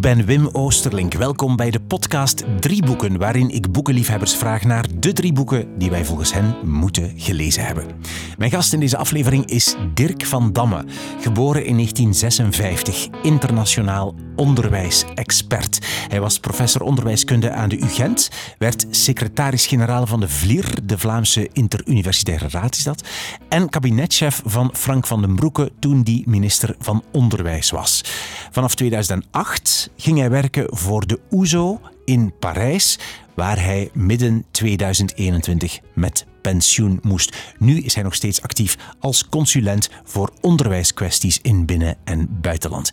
Ik ben Wim Oosterlink. Welkom bij de podcast Drie Boeken, waarin ik boekenliefhebbers vraag naar de drie boeken die wij volgens hen moeten gelezen hebben. Mijn gast in deze aflevering is Dirk van Damme, geboren in 1956, internationaal onderwijsexpert. Hij was professor onderwijskunde aan de UGent, werd secretaris-generaal van de VLIR, de Vlaamse Interuniversitaire Raad is dat, en kabinetchef van Frank van den Broeke toen die minister van Onderwijs was. Vanaf 2008 ging hij werken voor de OESO in Parijs, waar hij midden 2021 met pensioen moest. Nu is hij nog steeds actief als consulent voor onderwijskwesties in binnen- en buitenland.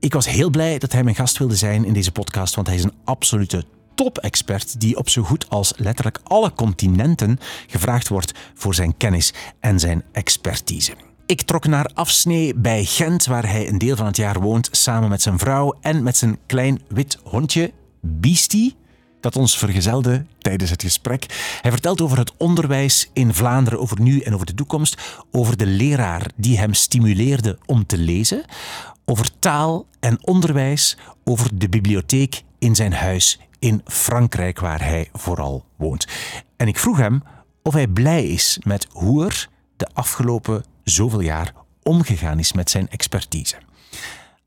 Ik was heel blij dat hij mijn gast wilde zijn in deze podcast, want hij is een absolute top-expert die op zo goed als letterlijk alle continenten gevraagd wordt voor zijn kennis en zijn expertise. Ik trok naar Afsnee bij Gent, waar hij een deel van het jaar woont, samen met zijn vrouw en met zijn klein wit hondje, Beastie, dat ons vergezelde tijdens het gesprek. Hij vertelt over het onderwijs in Vlaanderen, over nu en over de toekomst, over de leraar die hem stimuleerde om te lezen, over taal en onderwijs, over de bibliotheek in zijn huis in Frankrijk, waar hij vooral woont. En ik vroeg hem of hij blij is met hoe er de afgelopen zoveel jaar omgegaan is met zijn expertise.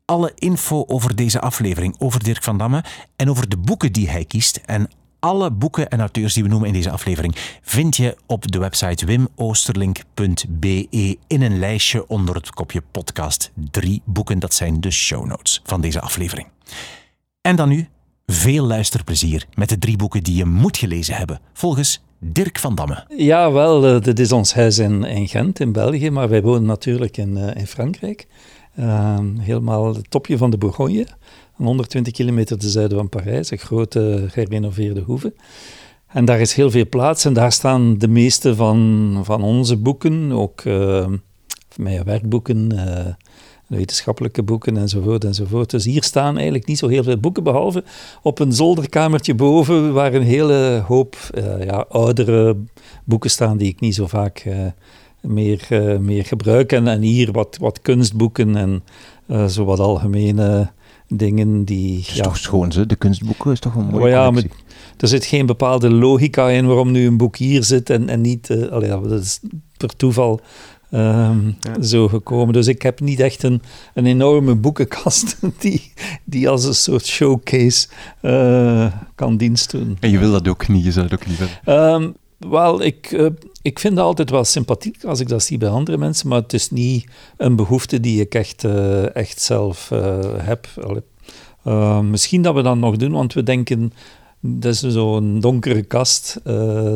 Alle info over deze aflevering, over Dirk van Damme en over de boeken die hij kiest en alle boeken en auteurs die we noemen in deze aflevering vind je op de website wimoosterlink.be in een lijstje onder het kopje podcast. Drie boeken, dat zijn de show notes van deze aflevering. En dan nu veel luisterplezier met de drie boeken die je moet gelezen hebben, volgens Dirk van Damme. Ja, wel, dit is ons huis in, in Gent, in België, maar wij wonen natuurlijk in, uh, in Frankrijk. Uh, helemaal het topje van de Bourgogne, 120 kilometer ten zuiden van Parijs, een grote gerenoveerde hoeve. En daar is heel veel plaats en daar staan de meeste van, van onze boeken, ook uh, mijn werkboeken, wetenschappelijke boeken enzovoort enzovoort. Dus hier staan eigenlijk niet zo heel veel boeken, behalve op een zolderkamertje boven, waar een hele hoop uh, ja, oudere boeken staan die ik niet zo vaak meer, meer gebruik. En, en, hier wat, wat kunstboeken en zo wat algemene dingen die... Het is ja, toch schoon, ze? De kunstboeken is toch een mooie oh, ja, maar er zit geen bepaalde logica in waarom nu een boek hier zit en, en niet... allee, dat is per toeval Um, ja. zo gekomen. Dus ik heb niet echt een, een enorme boekenkast die, die als een soort showcase uh, kan dienst doen. En je wil dat ook niet, je zou het ook niet willen? Um, wel, ik, uh, ik vind het altijd wel sympathiek als ik dat zie bij andere mensen, maar het is niet een behoefte die ik echt, uh, echt zelf heb. Allee. misschien dat we dat nog doen, want we denken dat is zo'n donkere kast,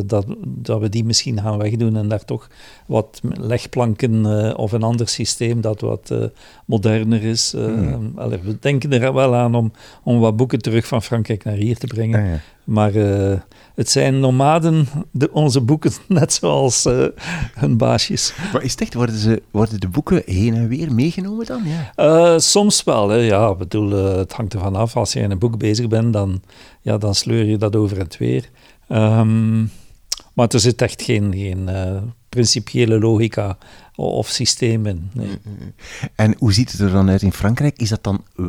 dat, dat we die misschien gaan wegdoen en daar toch wat legplanken uh, of een ander systeem dat wat uh, moderner is. Mm. Allee, we denken er wel aan om, om wat boeken terug van Frankrijk naar hier te brengen. Ah, ja. Maar het zijn nomaden, de, onze boeken, net zoals hun baasjes. Maar is het echt, worden, ze, worden de boeken heen en weer meegenomen dan? Ja. soms wel, hè, ja. Ik bedoel, het hangt ervan af. Als je in een boek bezig bent, dan ja, dan sleur je dat over het weer. Um, maar er zit echt geen, geen uh, principiële logica of systeem in. Nee. En hoe ziet het er dan uit in Frankrijk? Is dat dan uh,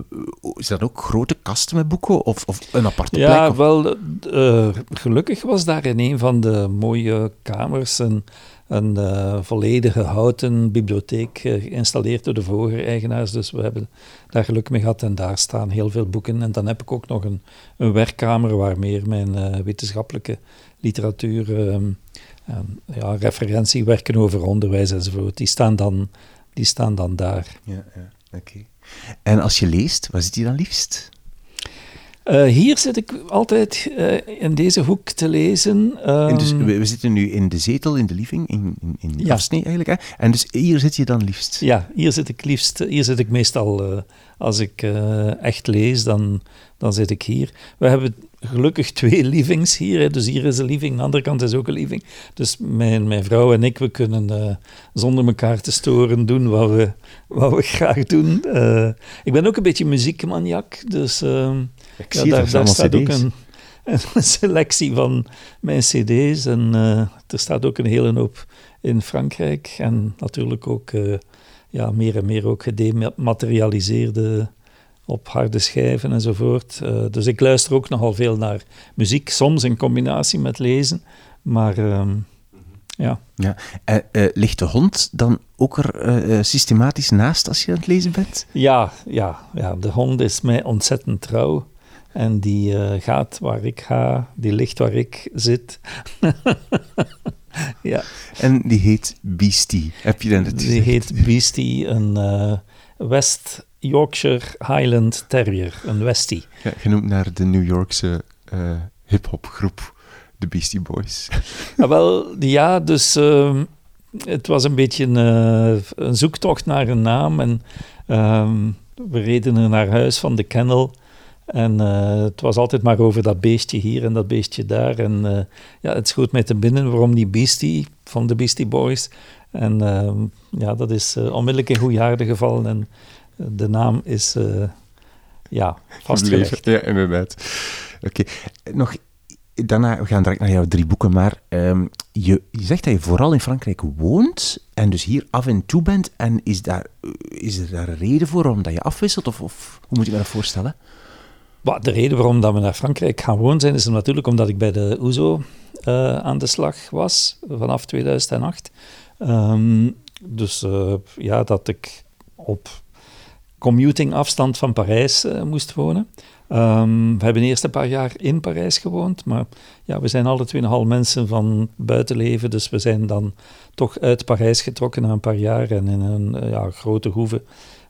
is dat ook grote kasten met boeken of, of een aparte ja, plek? Ja, wel, uh, gelukkig was daar in een van de mooie kamers een, een uh, volledige houten bibliotheek geïnstalleerd door de vorige eigenaars. Dus we hebben daar geluk mee gehad en daar staan heel veel boeken. En dan heb ik ook nog een, een werkkamer waar meer mijn wetenschappelijke literatuur ehm, um, ja, referentiewerken over onderwijs enzovoort, die staan dan, die staan dan daar. Ja, ja oké. En als je leest, waar zit je dan liefst? Uh, hier zit ik altijd uh, in deze hoek te lezen. Um, dus we, we, zitten nu in de zetel, in de living, in, in, in ja. afsnee eigenlijk. Hè? En dus hier zit je dan liefst? Ja, hier zit ik liefst. Hier zit ik meestal, uh, als ik echt lees, dan, dan zit ik hier. We hebben gelukkig twee livings hier. Hè. Dus hier is een living, aan de andere kant is ook een living. Dus mijn, mijn vrouw en ik, we kunnen uh, zonder elkaar te storen doen wat we, wat we graag doen. Uh, ik ben ook een beetje muziekmaniak, dus uh, ik ja, zie daar, daar staat ook een, een, selectie van mijn cd's. En er staat ook een hele hoop in Frankrijk. En natuurlijk ook ja, meer en meer ook gedematerialiseerde op harde schijven enzovoort. Uh, dus ik luister ook nogal veel naar muziek, soms in combinatie met lezen. Maar ehm, ja. ja. Uh, ligt de hond dan ook er systematisch naast als je aan het lezen bent? Ja, ja, ja, de hond is mij ontzettend trouw. En die gaat waar ik ga, die ligt waar ik zit. ja. En die heet Beastie. Heb je dat Die heet Beastie, een West Yorkshire Highland Terrier, een Westie. Ja, genoemd naar de New Yorkse uh, hip-hop groep, de Beastie Boys. Ja, wel, ja, dus uh, het was een beetje een, uh, een, zoektocht naar een naam. En um, we reden er naar huis van de kennel. En uh, het was altijd maar over dat beestje hier en dat beestje daar. En uh, ja, het schoot mij te binnen waarom die Beastie van de Beastie Boys. En uh, ja, dat is onmiddellijk in goede aarde gevallen. En de naam is uh, ja, vastgelegd. Ja, inderdaad. Oké, nog daarna, we gaan direct naar jouw drie boeken, maar um, je, je, zegt dat je vooral in Frankrijk woont en dus hier af en toe bent. En is, daar, is er daar een reden voor omdat je afwisselt? Of, of hoe moet je me dat voorstellen? de reden waarom dat we naar Frankrijk gaan wonen zijn, is natuurlijk omdat ik bij de OESO uh, eh, aan de slag was vanaf 2008. Um, ehm, dus uh, ja, dat ik op commuting afstand van Parijs uh, moest wonen. Um, we hebben eerst een paar jaar in Parijs gewoond, maar ja, we zijn alle twee nogal mensen van buitenleven, dus we zijn dan toch uit Parijs getrokken na een paar jaar en in een uh, ja, grote hoeve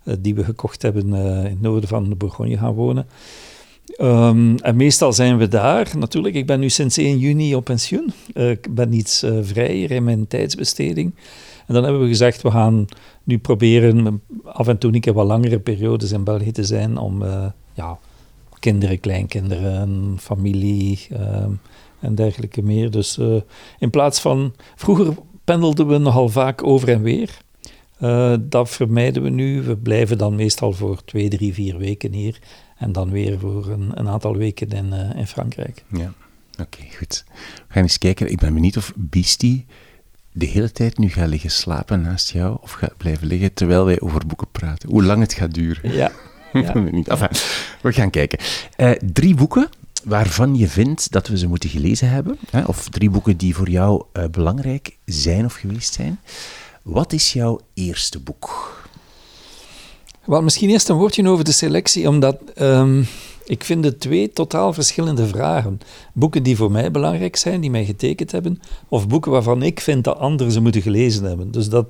uh, die we gekocht hebben in het noorden van de Bourgogne gaan wonen. Um, en meestal zijn we daar. Natuurlijk, ik ben nu sinds 1 juni op pensioen. ik ben iets vrijer in mijn tijdsbesteding. En dan hebben we gezegd, we gaan nu proberen af en toe een keer wat langere periodes in België te zijn om uh, ja, kinderen, kleinkinderen, familie uh, en dergelijke meer. Dus uh, in plaats van... Vroeger pendelden we nogal vaak over en weer. dat vermijden we nu. We blijven dan meestal voor twee, drie, vier weken hier. En dan weer voor een, een aantal weken in, in Frankrijk. Ja, oké, goed. We gaan eens kijken. Ik ben benieuwd of Beastie de hele tijd nu gaat liggen slapen naast jou of gaat blijven liggen terwijl wij over boeken praten. Hoe lang het gaat duren. Ja. ja. niet. Enfin, we gaan kijken. Uh, drie boeken waarvan je vindt dat we ze moeten gelezen hebben, hè? of drie boeken die voor jou uh, belangrijk zijn of geweest zijn. Wat is jouw eerste boek? Wel, misschien eerst een woordje over de selectie, omdat um, ik vind het twee totaal verschillende vragen. Boeken die voor mij belangrijk zijn, die mij getekend hebben, of boeken waarvan ik vind dat anderen ze moeten gelezen hebben. Dus dat,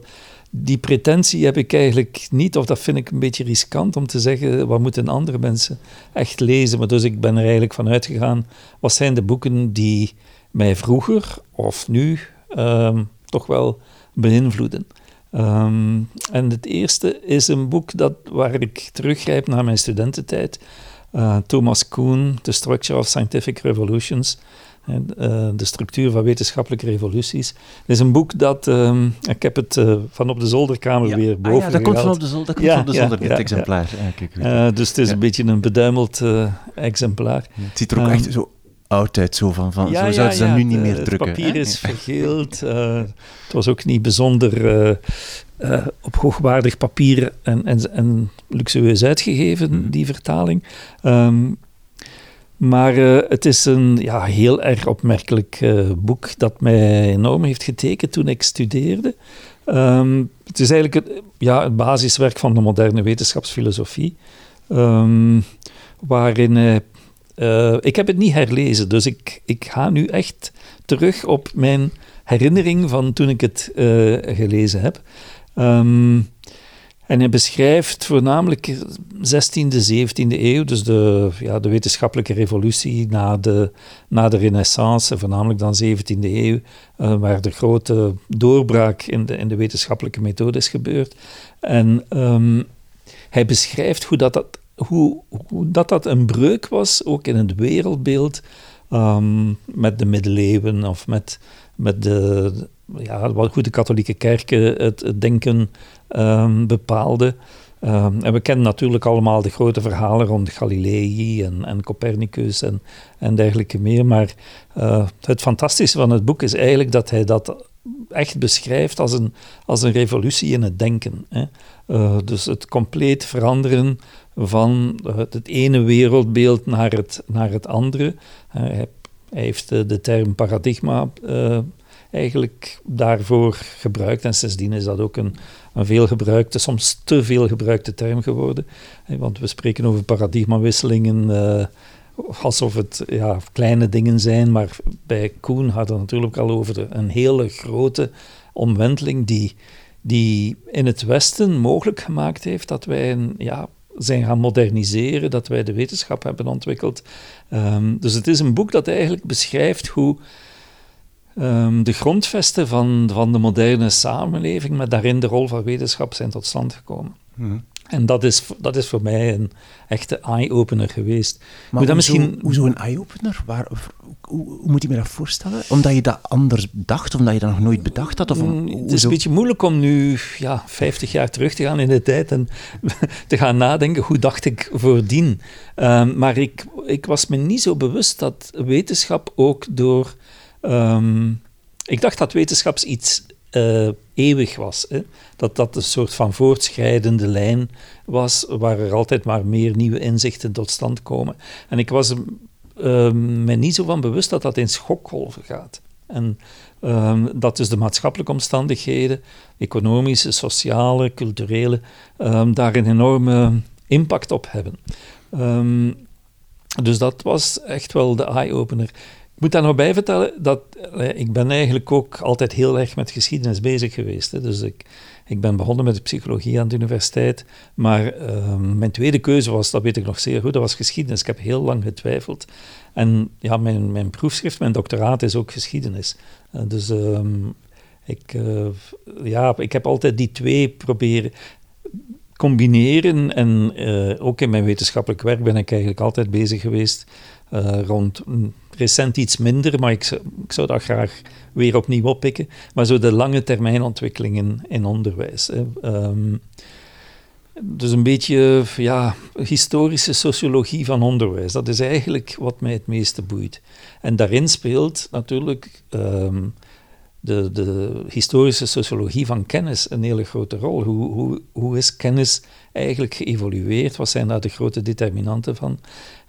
die pretentie heb ik eigenlijk niet, of dat vind ik een beetje riskant om te zeggen, wat moeten andere mensen echt lezen. Maar dus ik ben er eigenlijk van uitgegaan, wat zijn de boeken die mij vroeger of nu um, toch wel beïnvloeden. Um, en het eerste is een boek dat, waar ik teruggrijp naar mijn studententijd. Uh, Thomas Kuhn, The Structure of Scientific Revolutions. Uh, de structuur van wetenschappelijke revoluties. Het is een boek dat, um, ik heb het uh, van op de zolderkamer weer boven ah, ja, dat komt van op de zolder, dat komt ja, op de zolder, dit exemplaar. Kijk, dus het is een beetje een beduimeld exemplaar. Het ziet er ook um, echt zo oud zo van, van zo zouden ze dat nu niet meer drukken. Het papier is vergeeld. Uh, het was ook niet bijzonder uh, uh, op hoogwaardig papier en, en, en luxueus uitgegeven, mm. die vertaling. Um, maar het is een ja, heel erg opmerkelijk boek dat mij enorm heeft getekend toen ik studeerde. Um, het is eigenlijk het, ja, het basiswerk van de moderne wetenschapsfilosofie, um, waarin uh, ik heb het niet herlezen, dus ik, ik ga nu echt terug op mijn herinnering van toen ik het gelezen heb. Um, en hij beschrijft voornamelijk 16e, 17e eeuw, dus de, ja, de wetenschappelijke revolutie na de, na de renaissance, voornamelijk dan 17e eeuw, uh, waar de grote doorbraak in de, in de wetenschappelijke methode is gebeurd. En um, hij beschrijft hoe dat, dat hoe, hoe, dat dat een breuk was, ook in het wereldbeeld, um, met de middeleeuwen of met, met de, ja, wat goed de katholieke kerken het, het denken um, bepaalden. Um, en we kennen natuurlijk allemaal de grote verhalen rond Galilei en, en Copernicus en, en dergelijke meer. Maar uh, het fantastische van het boek is eigenlijk dat hij dat echt beschrijft als een, als een revolutie in het denken. Hè. Uh, dus het compleet veranderen van het ene wereldbeeld naar het, naar het andere. Hij, hij, heeft de term paradigma eigenlijk daarvoor gebruikt. En sindsdien is dat ook een, een veel gebruikte, soms te veel gebruikte term geworden. Want we spreken over paradigmawisselingen uh, alsof het ja, kleine dingen zijn. Maar bij Koen hadden we natuurlijk al over een hele grote omwenteling die, die in het Westen mogelijk gemaakt heeft dat wij een, ja, zijn gaan moderniseren, dat wij de wetenschap hebben ontwikkeld. Um, dus het is een boek dat eigenlijk beschrijft hoe um, de grondvesten van, van de moderne samenleving, met daarin de rol van wetenschap, zijn tot stand gekomen. Mm. En dat is, dat is voor mij een echte eye-opener geweest. Maar hoezo, misschien... hoezo een eye-opener? Waar, hoe, hoe, moet je me dat voorstellen? Omdat je dat anders dacht, omdat je dat nog nooit bedacht had? Of om, het is een beetje moeilijk om nu ja, 50 jaar terug te gaan in de tijd en te gaan nadenken, hoe dacht ik voordien? Um, maar ik, ik was me niet zo bewust dat wetenschap ook door Um, ik dacht dat wetenschap iets uh, eeuwig was. Hè? Dat dat een soort van voortschrijdende lijn was, waar er altijd maar meer nieuwe inzichten tot stand komen. En ik was uh, me niet zo van bewust dat dat in schokgolven gaat. En um, dat dus de maatschappelijke omstandigheden, economische, sociale, culturele, daar een enorme impact op hebben. Dus dat was echt wel de eye-opener. Ik moet daar nog bij vertellen dat eh, ik ben eigenlijk ook altijd heel erg met geschiedenis bezig geweest. Hè. Dus ik, ik ben begonnen met de psychologie aan de universiteit, maar ehm, mijn tweede keuze was, dat weet ik nog zeer goed, dat was geschiedenis. Ik heb heel lang getwijfeld. En ja, mijn, mijn proefschrift, mijn doctoraat is ook geschiedenis. Uh, dus ehm, ik, uh, ja, ik heb altijd die twee proberen combineren. En ook in mijn wetenschappelijk werk ben ik eigenlijk altijd bezig geweest rond recent iets minder, maar ik zou, ik zou dat graag weer opnieuw oppikken. Maar zo de lange termijn ontwikkelingen in onderwijs. Hè. Um, dus een beetje ja, historische sociologie van onderwijs. Dat is eigenlijk wat mij het meeste boeit. En daarin speelt natuurlijk um, de, de, historische sociologie van kennis een hele grote rol. Hoe, hoe, hoe is kennis eigenlijk geëvolueerd? Wat zijn daar de grote determinanten van?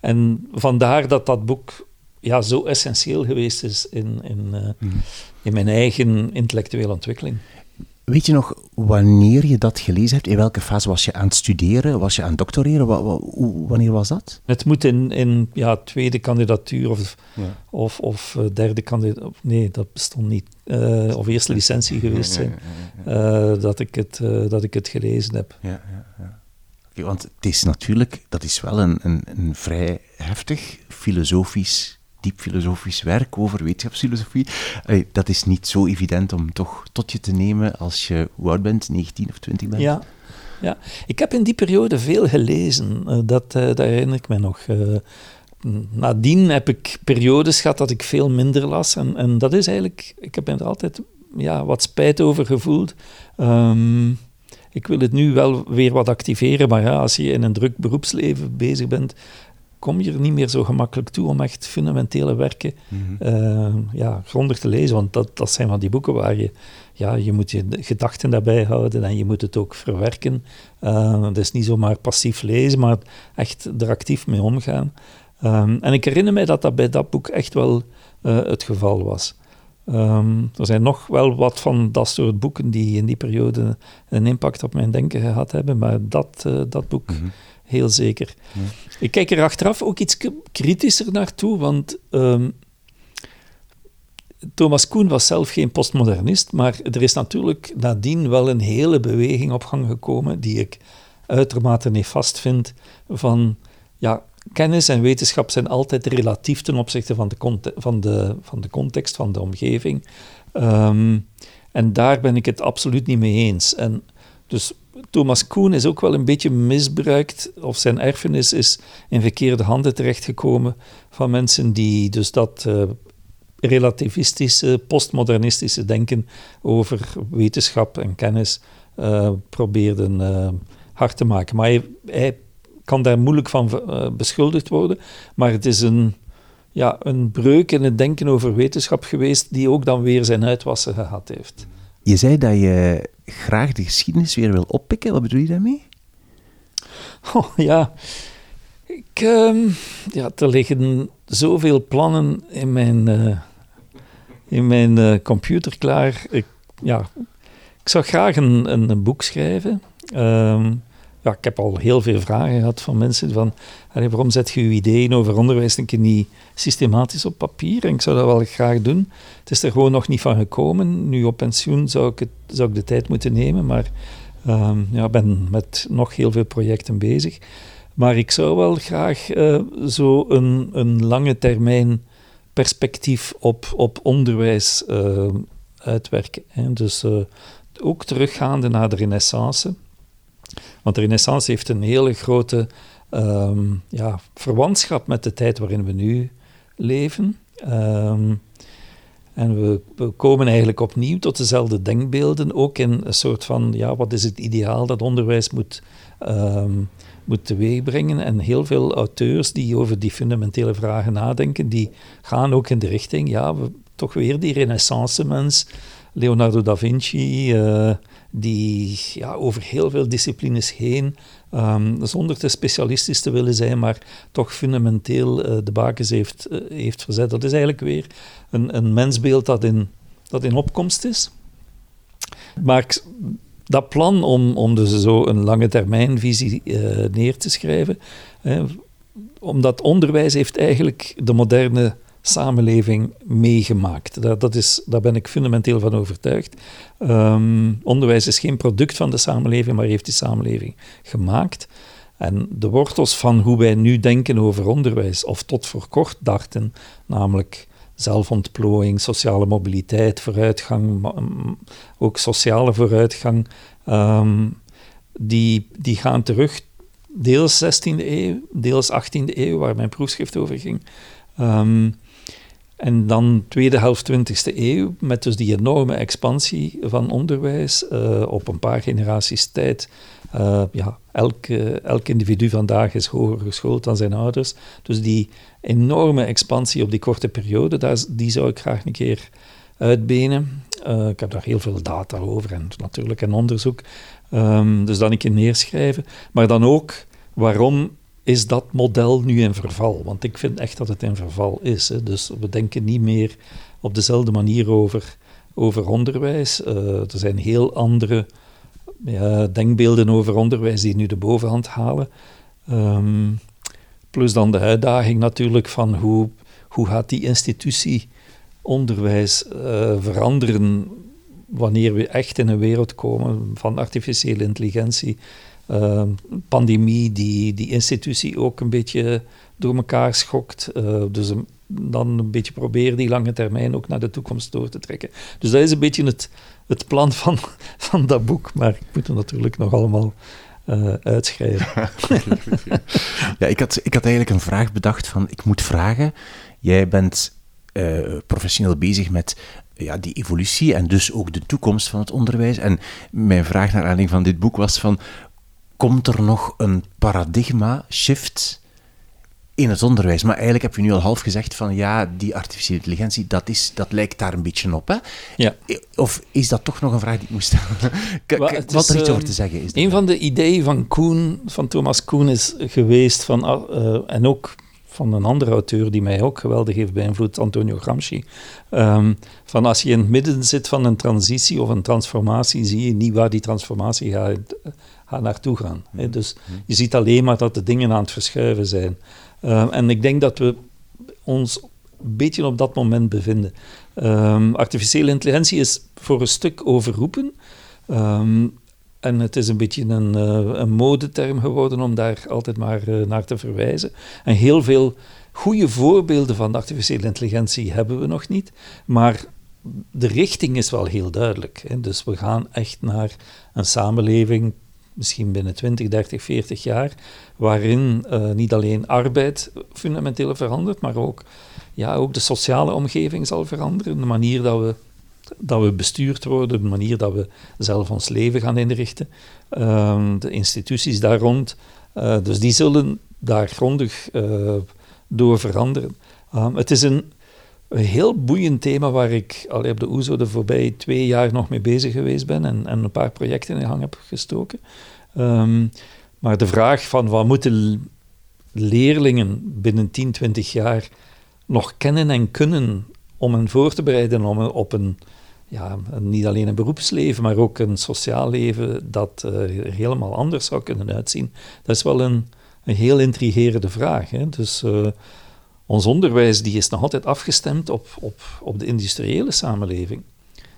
En vandaar dat dat boek ja, zo essentieel geweest is in, in, uh, mm. in mijn eigen intellectuele ontwikkeling. Weet je nog wanneer je dat gelezen hebt? In welke fase was je aan het studeren? Was je aan het doctoreren? wanneer was dat? Het moet in, in ja, tweede kandidatuur of, ja. of, of uh, derde kandidatuur. Nee, dat bestond niet. Uh, of eerste licentie geweest zijn. Uh, dat, ik het, dat ik het gelezen heb. Ja, ja, ja. Okay, want het is natuurlijk, dat is wel een, een, een vrij heftig filosofisch diep filosofisch werk over wetenschapsfilosofie. dat is niet zo evident om toch tot je te nemen als je, hoe oud bent, 19 of 20 bent. Ja, ja. ik heb in die periode veel gelezen. Uh, dat, uh, dat herinner ik me nog. Uh, nadien heb ik periodes gehad dat ik veel minder las. En, en dat is eigenlijk, ik heb er altijd ja, wat spijt over gevoeld. Um, ik wil het nu wel weer wat activeren, maar ja, als je in een druk beroepsleven bezig bent, kom je er niet meer zo gemakkelijk toe om echt fundamentele werken uh, ja, grondig te lezen. Want dat, dat zijn van die boeken waar je, ja, je moet je gedachten daarbij houden en je moet het ook verwerken. Uh, het is niet zomaar passief lezen, maar echt er actief mee omgaan. Um, en ik herinner mij dat dat bij dat boek echt wel uh, het geval was. Um, er zijn nog wel wat van dat soort boeken die in die periode een impact op mijn denken gehad hebben, maar dat, dat boek... Mm -hmm heel zeker. Ik kijk er achteraf ook iets kritischer naartoe, want um, Thomas Koen was zelf geen postmodernist, maar er is natuurlijk nadien wel een hele beweging op gang gekomen die ik uitermate nefast vind van ja, kennis en wetenschap zijn altijd relatief ten opzichte van de, van de, van de context, van de omgeving. Um, en daar ben ik het absoluut niet mee eens. En dus Thomas Kuhn is ook wel een beetje misbruikt, of zijn erfenis is in verkeerde handen terechtgekomen van mensen die dus dat uh, relativistische, postmodernistische denken over wetenschap en kennis uh, probeerden uh, hard te maken. Maar hij, hij, kan daar moeilijk van beschuldigd worden, maar het is een ja, een breuk in het denken over wetenschap geweest, die ook dan weer zijn uitwassen gehad heeft. Je zei dat je graag de geschiedenis weer wil oppikken. Wat bedoel je daarmee? Oh, ja, ik, ehm, ja, er liggen zoveel plannen in mijn, uh, in mijn uh, computer klaar. Ik, ja, ik zou graag een, een, een boek schrijven. Um, ja, ik heb al heel veel vragen gehad van mensen van waarom zet je je ideeën over onderwijs een keer niet systematisch op papier? En ik zou dat wel graag doen. Het is er gewoon nog niet van gekomen. Nu op pensioen zou ik, het, zou ik de tijd moeten nemen, maar um, ja, ben met nog heel veel projecten bezig. Maar ik zou wel graag uh, zo een, een lange termijn perspectief op, op onderwijs uh, uitwerken. Hè. Dus uh, ook teruggaande naar de renaissance. Want de renaissance heeft een hele grote um, ja, verwantschap met de tijd waarin we nu leven. Um, en we, komen eigenlijk opnieuw tot dezelfde denkbeelden, ook in een soort van, ja, wat is het ideaal dat onderwijs moet, um, moet teweegbrengen. En heel veel auteurs die over die fundamentele vragen nadenken, die gaan ook in de richting, ja, toch weer die renaissance mens, Leonardo da Vinci, uh, die ja, over heel veel disciplines heen, um, zonder te specialistisch te willen zijn, maar toch fundamenteel uh, de bakens heeft, uh, heeft verzet. Dat is eigenlijk weer een, een mensbeeld dat in, dat in opkomst is. Maar dat plan om, om dus zo een lange termijnvisie uh, neer te schrijven, omdat onderwijs heeft eigenlijk de moderne samenleving meegemaakt. Dat, dat is, daar ben ik fundamenteel van overtuigd. Um, onderwijs is geen product van de samenleving, maar heeft die samenleving gemaakt. En de wortels van hoe wij nu denken over onderwijs, of tot voor kort dachten, namelijk zelfontplooiing, sociale mobiliteit, vooruitgang, ook sociale vooruitgang, um, die, die gaan terug deels 16e eeuw, deels 18e eeuw, waar mijn proefschrift over ging. Um, en dan tweede helft 20e eeuw, met dus die enorme expansie van onderwijs uh, op een paar generaties tijd. Uh, ja, elk, elk individu vandaag is hoger geschoold dan zijn ouders. Dus die enorme expansie op die korte periode, die zou ik graag een keer uitbenen. Ik heb daar heel veel data over en natuurlijk een onderzoek. Um, dus dan een keer neerschrijven. Maar dan ook waarom is dat model nu in verval? Want ik vind echt dat het in verval is. Hè. Dus we denken niet meer op dezelfde manier over, over onderwijs. Uh, er zijn heel andere ja, denkbeelden over onderwijs die nu de bovenhand halen. Um, plus dan de uitdaging natuurlijk van hoe, hoe gaat die institutie onderwijs uh, veranderen wanneer we echt in een wereld komen van artificiële intelligentie, uh, pandemie die die institutie ook een beetje door elkaar schokt. Uh, dus een, dan een beetje proberen die lange termijn ook naar de toekomst door te trekken. Dus dat is een beetje het, het plan van, van dat boek, maar ik moet het natuurlijk nog allemaal uh, uitschrijven. ja, ik had, ik had eigenlijk een vraag bedacht van, ik moet vragen, jij bent uh, professioneel bezig met ja, die evolutie en dus ook de toekomst van het onderwijs. En mijn vraag naar aanleiding van dit boek was van, komt er nog een paradigma-shift in het onderwijs. Maar eigenlijk heb je nu al half gezegd van ja, die artificiële intelligentie, dat, is, dat lijkt daar een beetje op. Hè? Ja. Of is dat toch nog een vraag die ik moest stellen? Wat er iets over te zeggen is. Een van de ideeën van Koen, van Thomas Koen, is geweest van, uh, en ook van een andere auteur die mij ook geweldig heeft beïnvloed, Antonio Gramsci. Um, van als je in het midden zit van een transitie of een transformatie, zie je niet waar die transformatie gaat, gaat naartoe gaan. Hè. Dus je ziet alleen maar dat de dingen aan het verschuiven zijn. Um, en ik denk dat we ons een beetje op dat moment bevinden. Um, artificiële intelligentie is voor een stuk overroepen. Um, en het is een beetje een, uh, een modeterm geworden om daar altijd maar uh, naar te verwijzen. En heel veel goede voorbeelden van artificiële intelligentie hebben we nog niet. Maar de richting is wel heel duidelijk. Hè. Dus we gaan echt naar een samenleving misschien binnen 20, 30, 40 jaar, waarin uh, niet alleen arbeid fundamenteel verandert, maar ook, ja, ook de sociale omgeving zal veranderen. De manier dat we, dat we bestuurd worden, de manier dat we zelf ons leven gaan inrichten, uh, de instituties daar rond. Uh, dus die zullen daar grondig door veranderen. Um, het is een, heel boeiend thema waar ik al op de OESO de voorbije twee jaar nog mee bezig geweest ben en, en een paar projecten in gang heb gestoken. Um, maar de vraag van wat moeten leerlingen binnen 10, 20 jaar nog kennen en kunnen om hen voor te bereiden om op een, ja, niet alleen een beroepsleven, maar ook een sociaal leven dat uh, er helemaal anders zou kunnen uitzien. Dat is wel een, een heel intrigerende vraag. Hè? Dus uh, ons onderwijs die is nog altijd afgestemd op, op, op de industriële samenleving.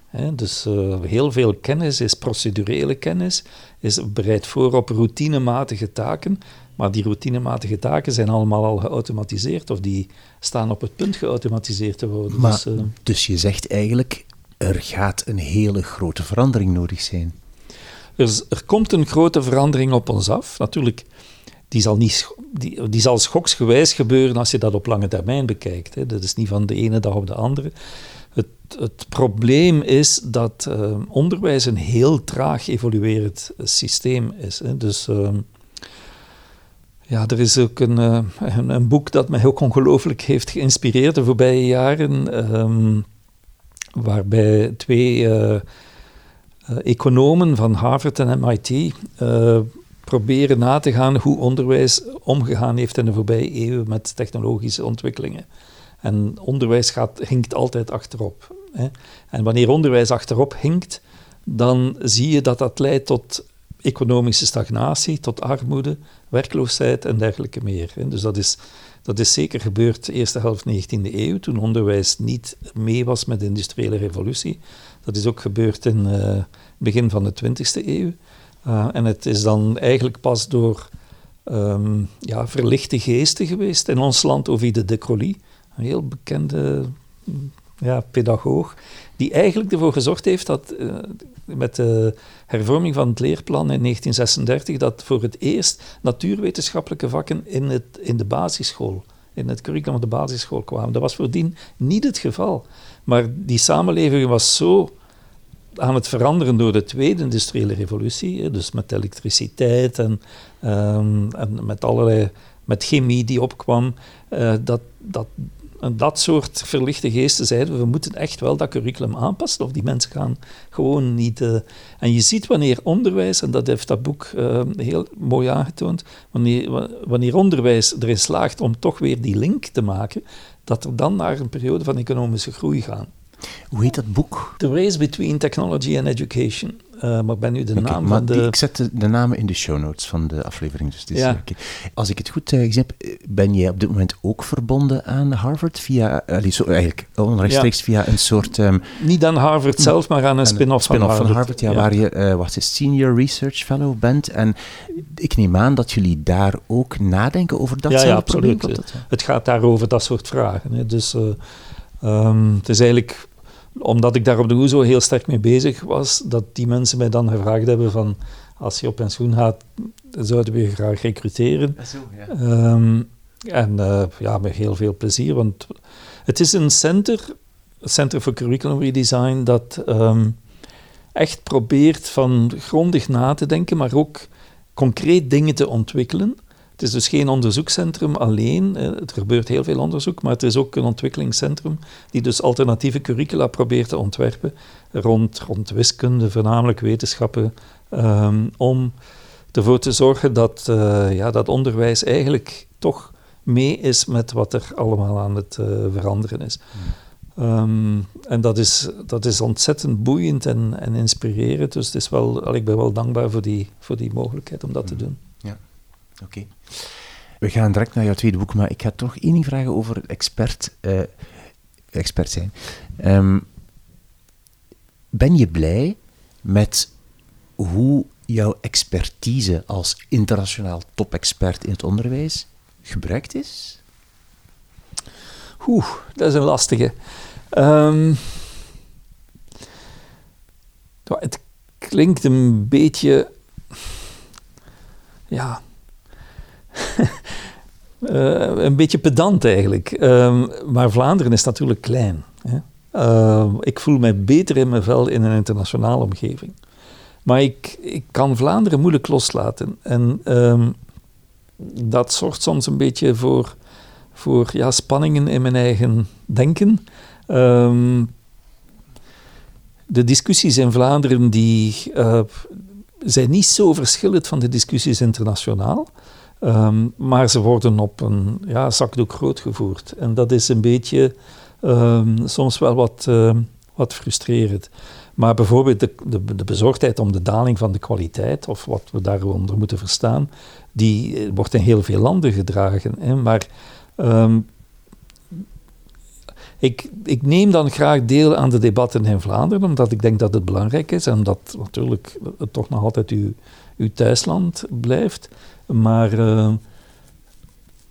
Hè? Dus uh, heel veel kennis is procedurele kennis, is bereid voor op routinematige taken, maar die routinematige taken zijn allemaal al geautomatiseerd of die staan op het punt geautomatiseerd te worden. Maar, dus, dus je zegt eigenlijk, er gaat een hele grote verandering nodig zijn. Er, komt een grote verandering op ons af. Natuurlijk, die zal, niet, die, die zal schoksgewijs gebeuren als je dat op lange termijn bekijkt. Hè. Dat is niet van de ene dag op de andere. Het, het probleem is dat uh, onderwijs een heel traag evoluerend systeem is. Hè. Dus... Uh, ja, er is ook een, uh, een, een, boek dat mij ook ongelooflijk heeft geïnspireerd de voorbije jaren, um, waarbij twee uh, uh, economen van Harvard en MIT proberen na te gaan hoe onderwijs omgegaan heeft in de voorbije eeuwen met technologische ontwikkelingen. En onderwijs gaat, hinkt altijd achterop. Hè. En wanneer onderwijs achterop hinkt, dan zie je dat dat leidt tot economische stagnatie, tot armoede, werkloosheid en dergelijke meer. Dus dat is, dat is zeker gebeurd de eerste helft 19e eeuw, toen onderwijs niet mee was met de industriële revolutie. Dat is ook gebeurd in het uh, begin van de 20e eeuw. Uh, en het is dan eigenlijk pas door um, ja, verlichte geesten geweest in ons land, Ovide de Crolly, een heel bekende ja, pedagoog, die eigenlijk ervoor gezorgd heeft dat uh, met de hervorming van het leerplan in 1936, dat voor het eerst natuurwetenschappelijke vakken in, het, in de basisschool, in het curriculum van de basisschool kwamen. Dat was voordien niet het geval. Maar die samenleving was zo aan het veranderen door de tweede industriële revolutie, dus met elektriciteit en, um, en met allerlei met chemie die opkwam, uh, dat, dat en dat soort verlichte geesten zeiden we moeten echt wel dat curriculum aanpassen of die mensen gaan gewoon niet... Uh, en je ziet wanneer onderwijs, en dat heeft dat boek uh, heel mooi aangetoond, wanneer, wanneer onderwijs erin slaagt om toch weer die link te maken, dat er dan naar een periode van economische groei gaan. Hoe heet dat boek? The Race Between Technology and Education. Uh, maar ik ben nu de okay, naam van de... ik zet de, de, namen in de show notes van de aflevering. Dus ja. okay. Als ik het goed uh, gezien heb, ben jij op dit moment ook verbonden aan Harvard via, zo, eigenlijk onrechtstreeks ja. via een soort... Um, Niet aan Harvard zelf, maar aan een spin-off spin van Harvard. van Harvard, ja, ja. waar je wat is Senior Research Fellow bent. En ik neem aan dat jullie daar ook nadenken over dat ja, ja, absoluut. probleem. Het, het gaat daar over dat soort vragen. Hè. Dus um, het is eigenlijk omdat ik daar op de OESO heel sterk mee bezig was, dat die mensen mij dan gevraagd hebben van als je op pensioen gaat, zouden we je graag recruteren. Zo, ja. Um, en uh, ja, met heel veel plezier, want het is een center, Center for Curriculum Redesign, dat um, echt probeert van grondig na te denken, maar ook concreet dingen te ontwikkelen. Het is dus geen onderzoekscentrum alleen. Er gebeurt heel veel onderzoek, maar het is ook een ontwikkelingscentrum die dus alternatieve curricula probeert te ontwerpen rond, rond wiskunde, voornamelijk wetenschappen, um, om ervoor te zorgen dat, uh, ja, dat onderwijs eigenlijk toch mee is met wat er allemaal aan het uh, veranderen is. Um, en dat is, dat is ontzettend boeiend en, en inspirerend. Dus het is wel, ik ben wel dankbaar voor die, voor die mogelijkheid om dat te doen. Oké. We gaan direct naar jouw tweede boek, maar ik ga toch één ding vragen over expert, uh, expert zijn. Um, ben je blij met hoe jouw expertise als internationaal topexpert in het onderwijs gebruikt is? Oeh, dat is een lastige. Um, het klinkt een beetje. Ja. Uh, een beetje pedant eigenlijk. Um, maar Vlaanderen is natuurlijk klein. Hè? Uh, ik voel mij beter in mijn vel in een internationale omgeving. Maar ik, ik kan Vlaanderen moeilijk loslaten. En um, dat zorgt soms een beetje voor, voor ja, spanningen in mijn eigen denken. Ehm, de discussies in Vlaanderen die, uh, zijn niet zo verschillend van de discussies internationaal. Ehm, maar ze worden op een ja, zakdoek groot gevoerd. En dat is een beetje um, soms wel wat, uh, wat frustrerend. Maar bijvoorbeeld de, de, bezorgdheid om de daling van de kwaliteit, of wat we daaronder moeten verstaan, die eh, wordt in heel veel landen gedragen. Hè. Maar ik, ik, neem dan graag deel aan de debatten in Vlaanderen, omdat ik denk dat het belangrijk is en dat natuurlijk toch nog altijd uw, uw thuisland blijft. Maar uh,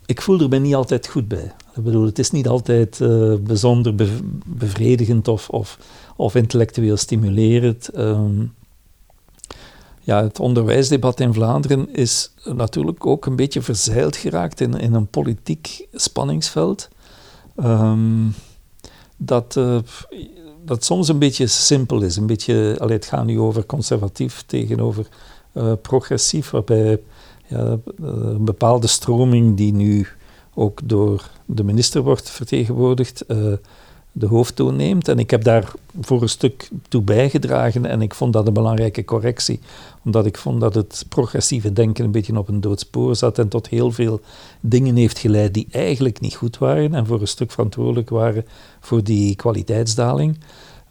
ik voel er me niet altijd goed bij. Ik bedoel, het is niet altijd uh, bijzonder bevredigend of, of, of, intellectueel stimulerend. Um, ja, het onderwijsdebat in Vlaanderen is natuurlijk ook een beetje verzeild geraakt in, in een politiek spanningsveld. Um, dat, uh, dat soms een beetje simpel is. Een beetje, allee, het gaat nu over conservatief tegenover uh, progressief, waarbij ja, een bepaalde stroming die nu ook door de minister wordt vertegenwoordigd, uh, de hoofdtoon neemt. En ik heb daar voor een stuk toe bijgedragen en ik vond dat een belangrijke correctie, omdat ik vond dat het progressieve denken een beetje op een doodspoor zat en tot heel veel dingen heeft geleid die eigenlijk niet goed waren en voor een stuk verantwoordelijk waren voor die kwaliteitsdaling.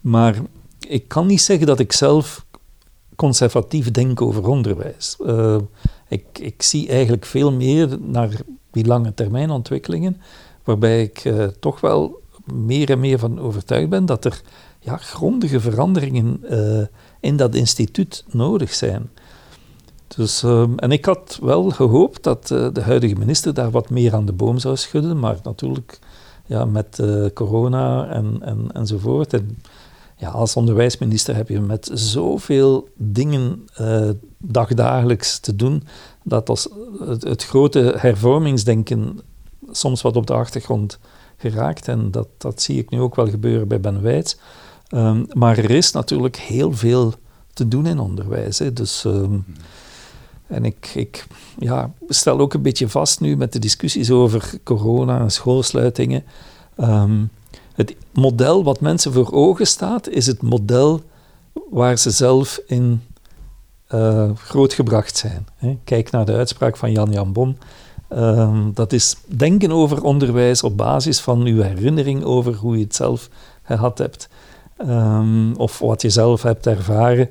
Maar ik kan niet zeggen dat ik zelf conservatief denk over onderwijs. Uh, ik, ik zie eigenlijk veel meer naar die lange termijn ontwikkelingen, waarbij ik uh, toch wel meer en meer van overtuigd ben dat er ja, grondige veranderingen uh, in dat instituut nodig zijn. Dus, en ik had wel gehoopt dat de huidige minister daar wat meer aan de boom zou schudden, maar natuurlijk ja, met corona en, en, enzovoort. En, ja, als onderwijsminister heb je met zoveel dingen dagdagelijks te doen, dat als het, grote hervormingsdenken soms wat op de achtergrond geraakt. En dat, dat zie ik nu ook wel gebeuren bij Ben Weitz. Um, maar er is natuurlijk heel veel te doen in onderwijs. Hè. Dus, um, en ik, ik ja, stel ook een beetje vast nu met de discussies over corona en schoolsluitingen. Um, het model wat mensen voor ogen staat, is het model waar ze zelf in uh, grootgebracht zijn. Hè. Kijk naar de uitspraak van Jan Jan Bon. Um, dat is denken over onderwijs op basis van uw herinnering over hoe je het zelf gehad hebt. Um, of wat je zelf hebt ervaren.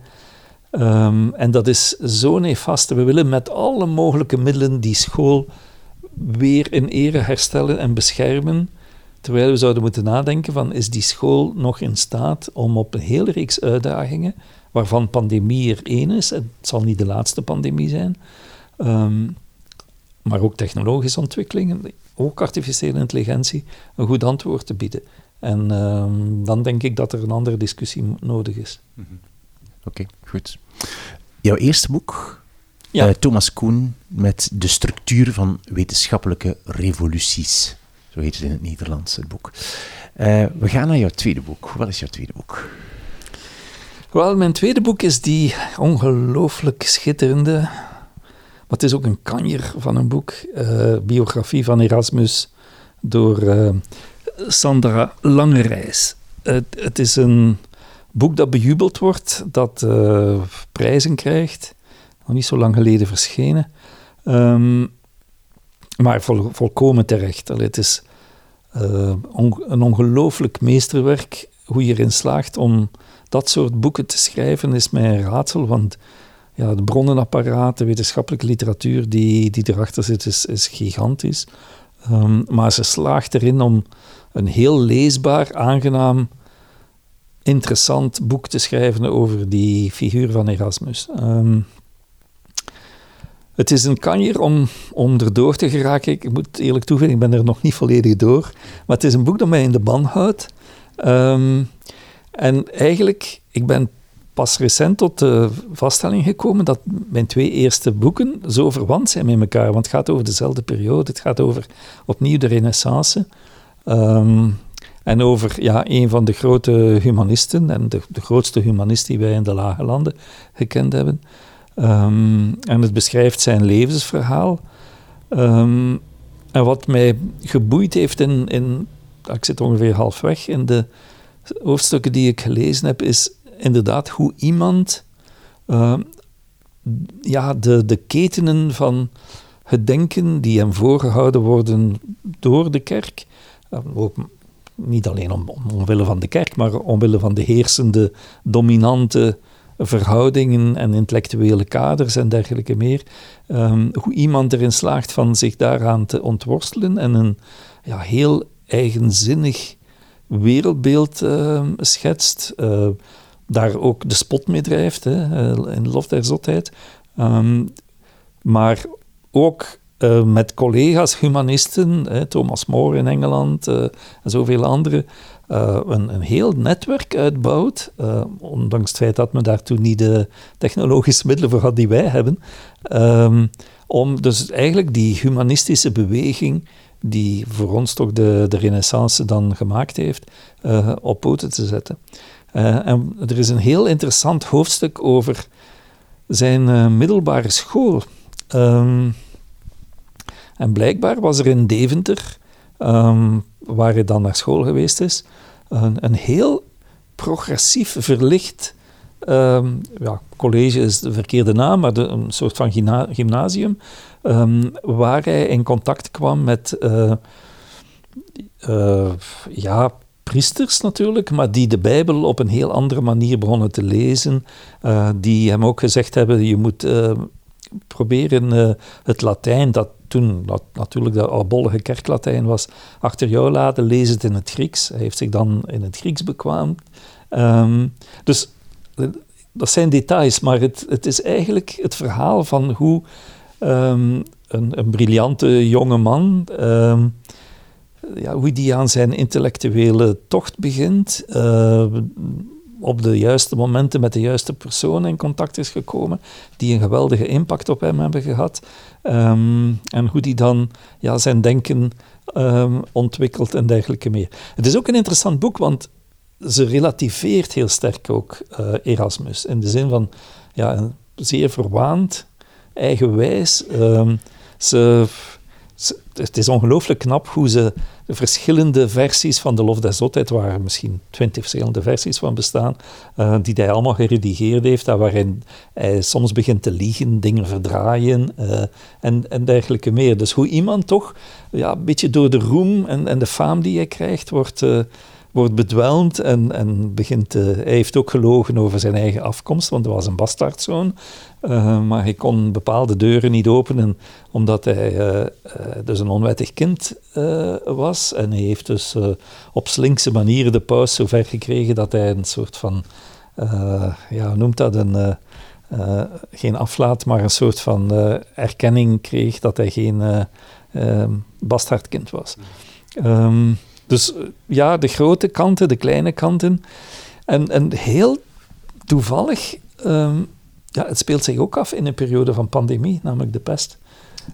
Um, en dat is zo nefast. We willen met alle mogelijke middelen die school weer in ere herstellen en beschermen. Terwijl we zouden moeten nadenken van, is die school nog in staat om op een hele reeks uitdagingen, waarvan pandemie er één is, het zal niet de laatste pandemie zijn, um, maar ook technologische ontwikkelingen, ook artificiële intelligentie, een goed antwoord te bieden. En um, dan denk ik dat er een andere discussie nodig is. Mm -hmm. Oké, okay, goed. Jouw eerste boek, ja. uh, Thomas Koen, met de structuur van wetenschappelijke revoluties. Zo het in het Nederlands, het boek. Uh, we gaan naar jouw tweede boek. Wat is jouw tweede boek? Wel, mijn tweede boek is die ongelooflijk schitterende maar het is ook een kanjer van een boek, uh, biografie van Erasmus, door uh, Sandra Langerijs. Het, het, is een boek dat bejubeld wordt, dat prijzen krijgt, nog niet zo lang geleden verschenen, um, maar vol, volkomen terecht. Het is on, een ongelooflijk meesterwerk. Hoe je erin slaagt om dat soort boeken te schrijven, is mij een raadsel, want ja, de bronnenapparaat, de wetenschappelijke literatuur die, die erachter zit, is, is gigantisch. Um, maar ze slaagt erin om een heel leesbaar, aangenaam, interessant boek te schrijven over die figuur van Erasmus. Um, het is een kanjer om, om erdoor te geraken. Ik moet eerlijk toegeven, ik ben er nog niet volledig door. Maar het is een boek dat mij in de ban houdt. Um, en eigenlijk, ik ben pas recent tot de vaststelling gekomen dat mijn twee eerste boeken zo verwant zijn met elkaar. Want het gaat over dezelfde periode. Het gaat over opnieuw de renaissance. Um, en over ja, een van de grote humanisten, en de, de grootste humanist die wij in de Lage Landen gekend hebben. Um, en het beschrijft zijn levensverhaal. Um, en wat mij geboeid heeft in, in, ik zit ongeveer halfweg in de hoofdstukken die ik gelezen heb, is inderdaad hoe iemand uh, ja, de, de ketenen van het denken die hem voorgehouden worden door de kerk, niet alleen om, omwille van de kerk, maar omwille van de heersende, dominante verhoudingen en intellectuele kaders en dergelijke meer. Um, hoe iemand erin slaagt van zich daaraan te ontworstelen en een ja, heel eigenzinnig wereldbeeld uh, schetst. Uh, daar ook de spot mee drijft, hè, uh, in Lof der Zotheid. Um, maar ook uh, met collega's, humanisten, hè, Thomas More in Engeland en zoveel anderen, uh, een, een, heel netwerk uitbouwt, ondanks het feit dat men daartoe niet de technologische middelen voor had die wij hebben, um, om dus eigenlijk die humanistische beweging die voor ons toch de, de renaissance dan gemaakt heeft, op poten te zetten. en er is een heel interessant hoofdstuk over zijn middelbare school. Um, en blijkbaar was er in Deventer, um, waar hij dan naar school geweest is, een, een heel progressief verlicht um, ja, college is de verkeerde naam, maar de, een soort van gymnasium, um, waar hij in contact kwam met uh, uh, ja, priesters natuurlijk, maar die de Bijbel op een heel andere manier begonnen te lezen, uh, die hem ook gezegd hebben, je moet proberen het Latijn, dat toen dat natuurlijk de albollige kerklatijn was, achter jou laten, lezen het in het Grieks. Hij heeft zich dan in het Grieks bekwaamd. Um, dus dat zijn details, maar het, het is eigenlijk het verhaal van hoe um, een, een, briljante jonge man, um, ja, hoe die aan zijn intellectuele tocht begint. Op de juiste momenten met de juiste personen in contact is gekomen, die een geweldige impact op hem hebben gehad. Um, en hoe die dan ja, zijn denken um, ontwikkelt en dergelijke meer. Het is ook een interessant boek, want ze relativeert heel sterk ook uh, Erasmus. In de zin van, ja, zeer verwaand, eigenwijs. Um, ze het is ongelooflijk knap hoe ze de verschillende versies van de Lof der Zotheid, waar misschien twintig verschillende versies van bestaan, uh, die hij allemaal geredigeerd heeft, waarin hij soms begint te liegen, dingen verdraaien uh, en, en dergelijke meer. Dus hoe iemand toch ja, een beetje door de roem en, en de faam die hij krijgt, wordt... Wordt bedwelmd en, en begint... Uh, hij heeft ook gelogen over zijn eigen afkomst, want hij was een bastaardzoon. Uh, maar hij kon bepaalde deuren niet openen, omdat hij uh, dus een onwettig kind was. En hij heeft dus op slinkse manieren de paus zover gekregen dat hij een soort van... ja, hoe noemt dat? Een... geen aflaat, maar een soort van erkenning kreeg dat hij geen bastaardkind was. Um, dus eh, ja, de grote kanten, de kleine kanten. En, en heel toevallig, um, ja, het speelt zich ook af in een periode van pandemie, namelijk de pest.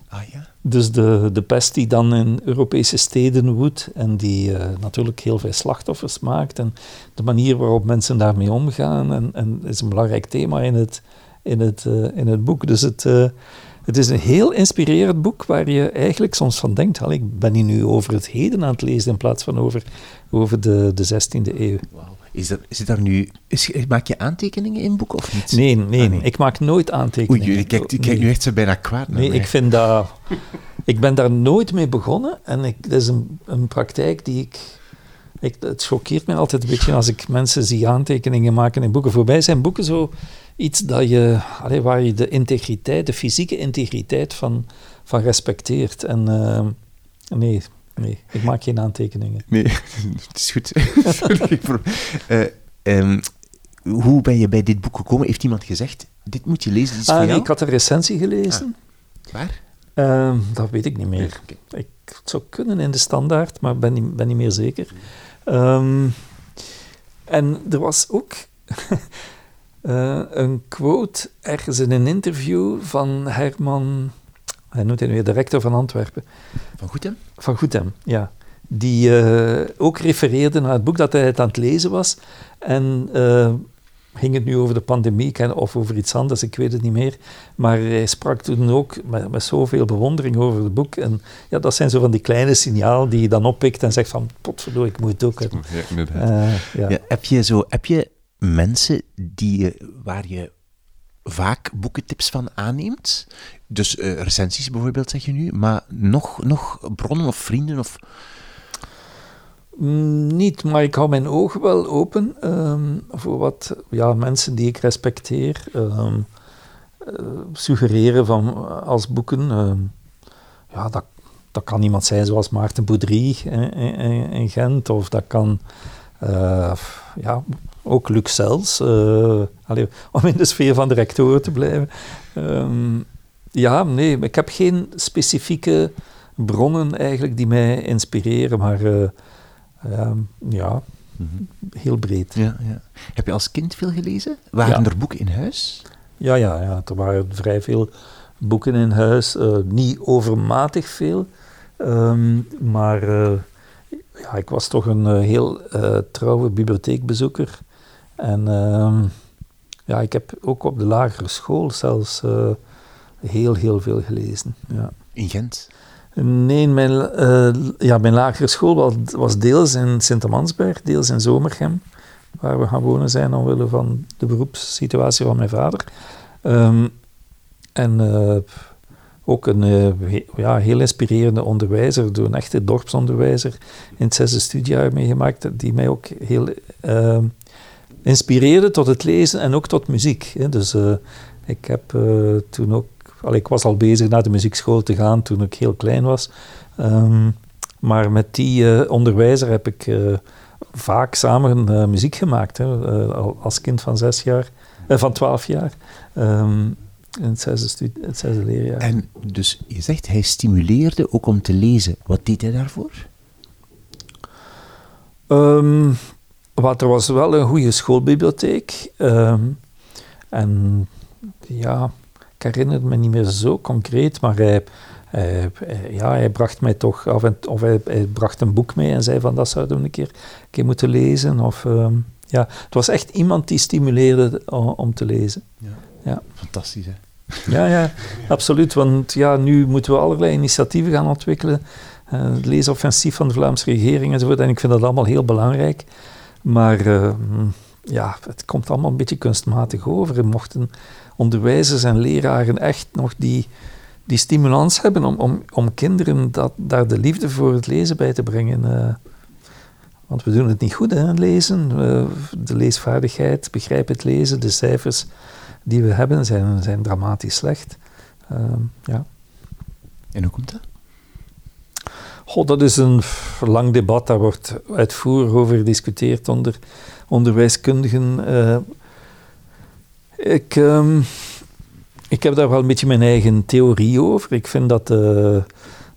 Ah, ja. Dus de, de pest die dan in Europese steden woedt en die uh, natuurlijk heel veel slachtoffers maakt en de manier waarop mensen daarmee omgaan en, en is een belangrijk thema in het, in het, uh, in het boek. Dus het, uh, het is een heel inspirerend boek waar je eigenlijk soms van denkt, ik ben hier nu over het heden aan het lezen in plaats van over, over de, de 16e eeuw. Wow. Is er, is daar nu, is, maak je aantekeningen in boek of niet? Nee, nee, ah, nee. ik maak nooit aantekeningen. Oei, ik kijk, ik kijk nu echt zo bijna kwaad naar Nee, mij. ik vind dat... ik ben daar nooit mee begonnen en ik, dat is een, een praktijk die ik, ik... Het choqueert me altijd een beetje als ik mensen zie aantekeningen maken in boeken. Voorbij zijn boeken zo iets dat je, allee, waar je de integriteit, de fysieke integriteit van, van respecteert. En uh, nee, nee, ik maak geen aantekeningen. Nee, het is goed. uh, um, hoe ben je bij dit boek gekomen? Heeft iemand gezegd, dit moet je lezen, dit is ah, voor nee, jou? ik had een recensie gelezen. Ah. Waar? Uh, dat weet ik niet meer. Okay. Ik, het zou kunnen in de standaard, maar ben niet, ben niet meer zeker. Um, en er was ook uh, een quote ergens in een interview van Herman, hij noemt hij nu de rector van Antwerpen. Van Goethem? Van Goethem, ja. Die uh, ook refereerde naar het boek dat hij het aan het lezen was. En uh, ging het nu over de pandemie of over iets anders, ik weet het niet meer. Maar hij sprak toen ook met, met zoveel bewondering over het boek. En ja, dat zijn zo van die kleine signalen die je dan oppikt en zegt van, potverdorie, ik moet het ook hebben. Ja, uh, ja. ja, heb, je zo, heb je mensen die, waar je vaak boekentips van aanneemt? Dus uh, recensies bijvoorbeeld, zeg je nu, maar nog, nog bronnen of vrienden of... Mm, niet, maar ik hou mijn ogen wel open um, voor wat ja, mensen die ik respecteer um, uh, suggereren van, als boeken. Uh, ja, dat, dat kan iemand zijn zoals Maarten Boudry in, Gent, of dat kan ja, ook Luc Sels, allee, om in de sfeer van de rectoren te blijven. Um, ja, nee, ik heb geen specifieke bronnen eigenlijk die mij inspireren, maar Ehm, ja, heel breed. Ja, ja. Heb je als kind veel gelezen? Waren er boeken in huis? Ja, ja, ja, er waren vrij veel boeken in huis. Uh, niet overmatig veel, ehm, maar uh, ja, ik was toch een uh, heel trouwe bibliotheekbezoeker. En ehm, ja, ik heb ook op de lagere school zelfs heel, heel veel gelezen. Ja. In Gent? Nee, mijn, uh, ja, mijn lagere school was, was deels in Sint-Amansberg, deels in Zomergem, waar we gaan wonen zijn omwille van de beroepssituatie van mijn vader. Um, en uh, ook een uh, ja, heel inspirerende onderwijzer, door een echte dorpsonderwijzer in het zesde studiejaar meegemaakt, die mij ook heel ehm, inspireerde tot het lezen en ook tot muziek. Hè. Dus ik heb toen ook ik was al bezig naar de muziekschool te gaan toen ik heel klein was. Ehm, maar met die uh, onderwijzer heb ik vaak samen muziek gemaakt. Hè, als kind van zes jaar, van twaalf jaar. Um, in het zesde, het zesde leerjaar. En dus je zegt, hij stimuleerde ook om te lezen. Wat deed hij daarvoor? Um, wat, er was wel een goede schoolbibliotheek. en ja, ik herinner het me niet meer zo concreet, maar hij, ja, hij bracht mij toch af en of hij, hij, bracht een boek mee en zei van dat zouden we een keer, een keer moeten lezen. Of, ehm, ja, het was echt iemand die stimuleerde om, te lezen. Ja. ja. Fantastisch, hè? Ja, ja, absoluut. Want ja, nu moeten we allerlei initiatieven gaan ontwikkelen. Uh, het leesoffensief van de Vlaamse regering enzovoort. En ik vind dat allemaal heel belangrijk. Maar ehm, ja, het komt allemaal een beetje kunstmatig over. mochten onderwijzers en leraren echt nog die, die stimulans hebben om, om, om kinderen dat, daar de liefde voor het lezen bij te brengen. Uh, want we doen het niet goed, hè, lezen. De leesvaardigheid, begrijp het lezen, de cijfers die we hebben zijn, zijn dramatisch slecht. Uh, ja. En hoe komt dat? God, dat is een lang debat, daar wordt uitvoerig over gediscuteerd onder onderwijskundigen. Uh, ik, um, ik heb daar wel een beetje mijn eigen theorie over. Ik vind dat de,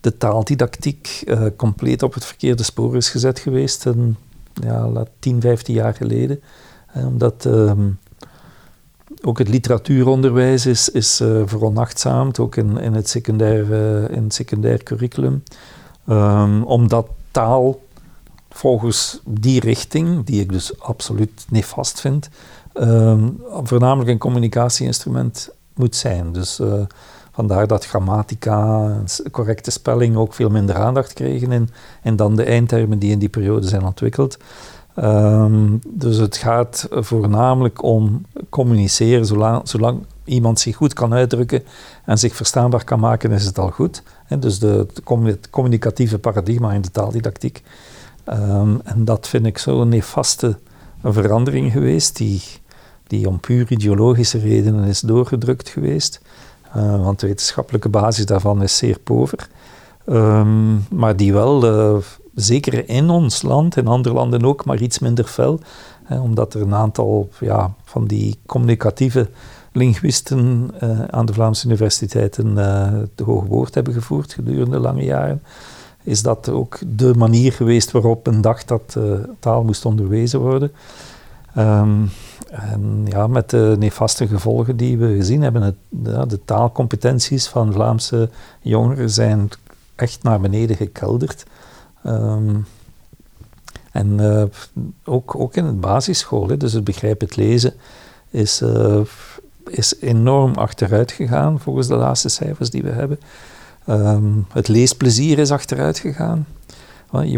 de taaldidactiek uh, compleet op het verkeerde spoor is gezet geweest. En, ja, 10, 15 jaar geleden. Uh, omdat um, ook het literatuuronderwijs is, is uh, veronachtzaamd, ook in, in, het secundair, in het secundair curriculum. Um, omdat taal volgens die richting, die ik dus absoluut nefast vind, um, voornamelijk een communicatieinstrument moet zijn. Dus uh, vandaar dat grammatica en correcte spelling ook veel minder aandacht kregen in, en dan de eindtermen die in die periode zijn ontwikkeld. Um, dus het gaat voornamelijk om communiceren. Zolang, zolang, iemand zich goed kan uitdrukken en zich verstaanbaar kan maken, is het al goed. He, dus de, het communicatieve paradigma in de taaldidactiek. Um, en dat vind ik zo'n nefaste verandering geweest, die die om puur ideologische redenen is doorgedrukt geweest. Uh, want de wetenschappelijke basis daarvan is zeer pover. Um, maar die wel, uh, zeker in ons land, in andere landen ook, maar iets minder fel. Hè, omdat er een aantal ja, van die communicatieve linguisten uh, aan de Vlaamse universiteiten het hoge woord hebben gevoerd gedurende lange jaren. Is dat ook de manier geweest waarop men dacht dat taal moest onderwezen worden. Um, en ja, met de nefaste gevolgen die we gezien hebben. Het, ja, de taalcompetenties van Vlaamse jongeren zijn echt naar beneden gekelderd. Um, en uh, ook, ook in het basisschool, hè, dus het begrijpen, het lezen, is, uh, is enorm achteruit gegaan volgens de laatste cijfers die we hebben. Um, het leesplezier is achteruit gegaan.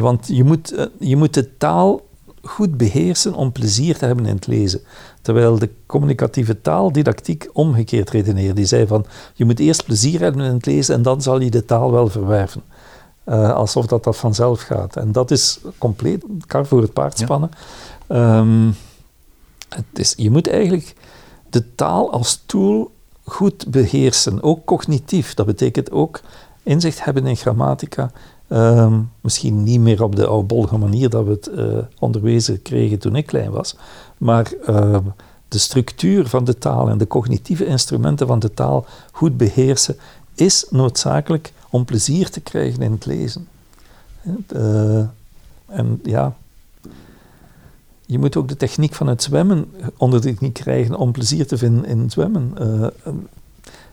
Want je moet, eh, je moet de taal goed beheersen om plezier te hebben in het lezen. Terwijl de communicatieve taal didactiek omgekeerd redeneert. Die zei van, je moet eerst plezier hebben in het lezen en dan zal je de taal wel verwerven. Uh, alsof dat, dat vanzelf gaat. En dat is compleet kar voor het paard spannen. Ehm, het is, je moet eigenlijk de taal als tool goed beheersen, ook cognitief. Dat betekent ook inzicht hebben in grammatica. Ehm, misschien niet meer op de oudbollige manier dat we het uh, onderwezen kregen toen ik klein was, maar ehm, de structuur van de taal en de cognitieve instrumenten van de taal goed beheersen is noodzakelijk om plezier te krijgen in het lezen. Uh, en ja, je moet ook de techniek van het zwemmen onder de knie krijgen om plezier te vinden in zwemmen. Uh,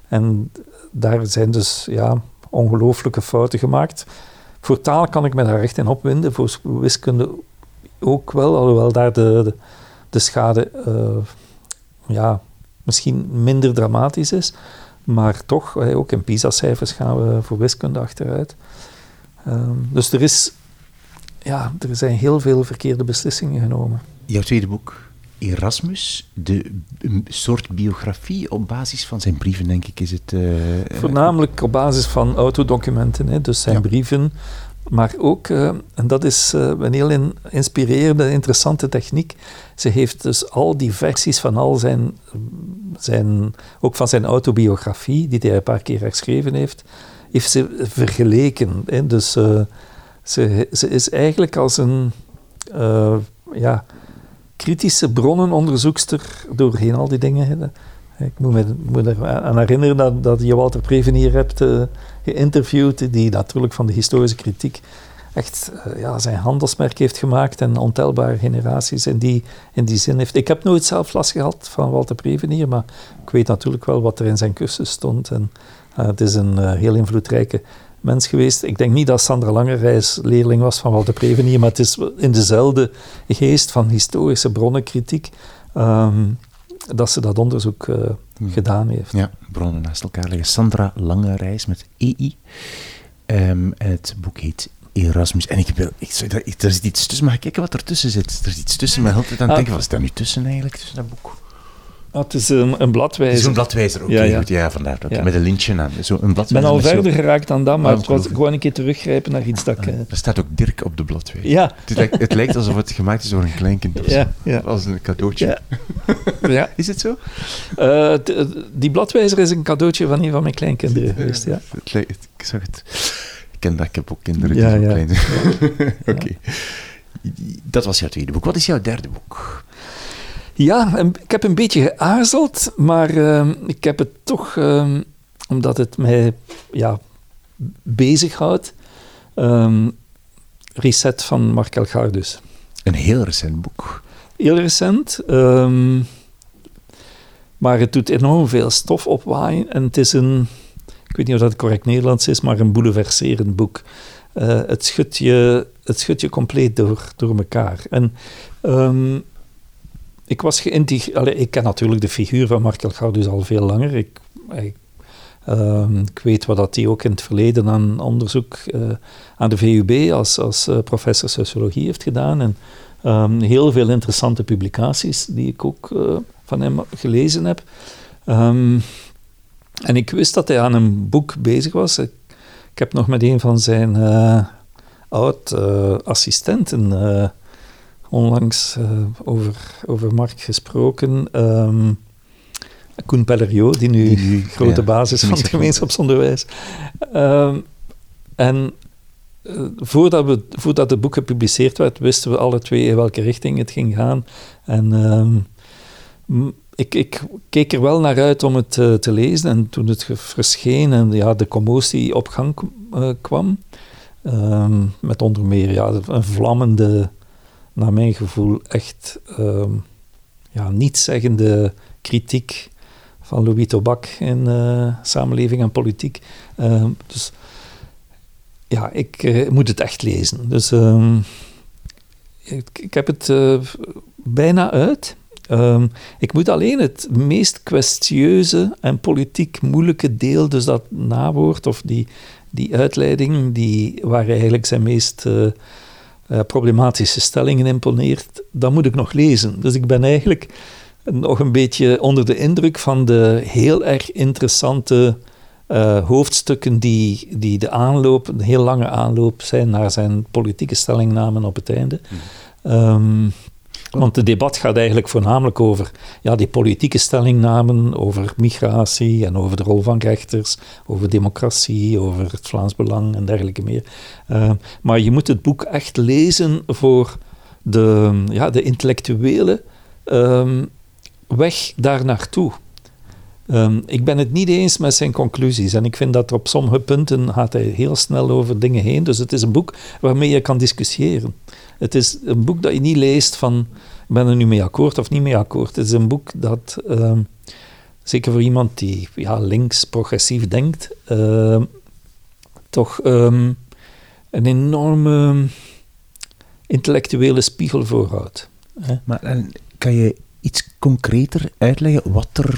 en daar zijn dus ja, ongelooflijke fouten gemaakt. Voor taal kan ik me daar echt in opwinden, voor wiskunde ook wel, alhoewel daar de, de, de schade uh, ja, misschien minder dramatisch is. Maar toch, ook in PISA-cijfers gaan we voor wiskunde achteruit. Um, dus er, is, ja, er zijn heel veel verkeerde beslissingen genomen. Jouw tweede boek, Erasmus, de soort biografie op basis van zijn brieven, denk ik, is het. Uh, Voornamelijk op basis van autodocumenten, hè, dus zijn brieven. Maar ook, uh, en dat is uh, een heel in, inspirerende, interessante techniek. Ze heeft dus al die versies van al zijn, zijn, ook van zijn autobiografie, die hij een paar keer geschreven heeft, heeft ze vergeleken. Hè. Dus ze, is eigenlijk als een, ja, kritische bronnenonderzoekster doorheen al die dingen. Ik moet me, moet er aan herinneren dat, dat je Walter Prevenier hebt uh, geïnterviewd, die natuurlijk van de historische kritiek echt uh, ja, zijn handelsmerk heeft gemaakt en ontelbare generaties in die, in die zin heeft. Ik heb nooit zelf last gehad van Walter Prevenier, maar ik weet natuurlijk wel wat er in zijn cursus stond. En, het is een heel invloedrijke mens geweest. Ik denk niet dat Sandra Langerijs leerling was van Walter Prevenier, maar het is in dezelfde geest van historische bronnenkritiek um, dat ze dat onderzoek uh, gedaan heeft. Ja, bronnen naast elkaar liggen. Sandra Langerijs met EI. Um, en het boek heet Erasmus. En ik wil, ik, ik, er zit iets tussen, mag ik kijken wat er tussen zit? Er zit iets tussen, maar altijd aan het ah. denken, wat is daar nu tussen eigenlijk, tussen dat boek? Ah, het is een, een bladwijzer. Het is een bladwijzer, oké. Okay, ja, ja. ja, vandaar. Okay, ja. Met een lintje aan. Zo een ik ben al verder zo... geraakt dan dat, maar ah, het was gewoon een keer teruggrijpen naar iets dat ik... Ah, er staat ook Dirk op de bladwijzer. Ja. Het lijkt, het lijkt alsof het gemaakt is door een kleinkind of ja, ja. Als een cadeautje. Ja. ja. Is het zo? Uh, die bladwijzer is een cadeautje van een van mijn kleinkinderen geweest, ja. Het lijkt, ik zag het. Ik ken dat, ik heb ook kinderen die zo klein zijn. Oké. Okay. Dat was jouw tweede boek. Wat is jouw derde boek? Ja, ik heb een beetje geaarzeld, maar uh, ik heb het toch, uh, omdat het mij ja, bezighoudt, um, Reset van Mark Elgardus. Een heel recent boek. Heel recent, um, maar het doet enorm veel stof opwaaien en het is een, ik weet niet of dat correct Nederlands is, maar een bouleverserend boek. Uh, het, schudt je, het schudt je compleet door, door elkaar. En um, ik was geïntegreerd. Ik ken natuurlijk de figuur van Markel Goudus al veel langer. Ik, ik, ik weet wat dat hij ook in het verleden aan onderzoek uh, aan de VUB als, als uh, professor sociologie heeft gedaan. En um, heel veel interessante publicaties die ik ook uh, van hem gelezen heb. Um, en ik wist dat hij aan een boek bezig was. Ik, ik heb nog met een van zijn oud-assistenten onlangs uh, over, over Mark gesproken. Um, Koen Pellerio, die nu, die grote ja, basis van het gemeenschapsonderwijs. Um, en uh, voordat, we, voordat het boek gepubliceerd werd, wisten we alle twee in welke richting het ging gaan. En um, ik, ik, keek er wel naar uit om het uh, te lezen. En toen het verscheen en ja, de commotie op gang kwam, met onder meer ja, een vlammende naar mijn gevoel, echt um, ja, nietszeggende kritiek van Louis Tobak in uh, samenleving en politiek. Uh, dus ja, ik uh, moet het echt lezen. Dus um, ik, ik, heb het bijna uit. Ehm, ik moet alleen het meest kwestieuze en politiek moeilijke deel, dus dat nawoord of die, die uitleiding, die, waar eigenlijk zijn meest uh, problematische stellingen imponeert, dat moet ik nog lezen. Dus ik ben eigenlijk nog een beetje onder de indruk van de heel erg interessante uh, hoofdstukken die, die de aanloop, een heel lange aanloop zijn naar zijn politieke stellingnamen op het einde. Mm. Want het debat gaat eigenlijk voornamelijk over ja, die politieke stellingnamen, over migratie en over de rol van rechters, over democratie, over het Vlaams Belang en dergelijke meer. Uh, maar je moet het boek echt lezen voor de, ja, de intellectuele um, weg daar naartoe. Um, ik ben het niet eens met zijn conclusies en ik vind dat op sommige punten gaat hij heel snel over dingen heen. Dus het is een boek waarmee je kan discussiëren. Het is een boek dat je niet leest van ik ben er nu mee akkoord of niet mee akkoord. Het is een boek dat, um, zeker voor iemand die ja, links progressief denkt, uh, toch um, een enorme intellectuele spiegel voorhoudt. Maar en, kan je iets concreter uitleggen wat er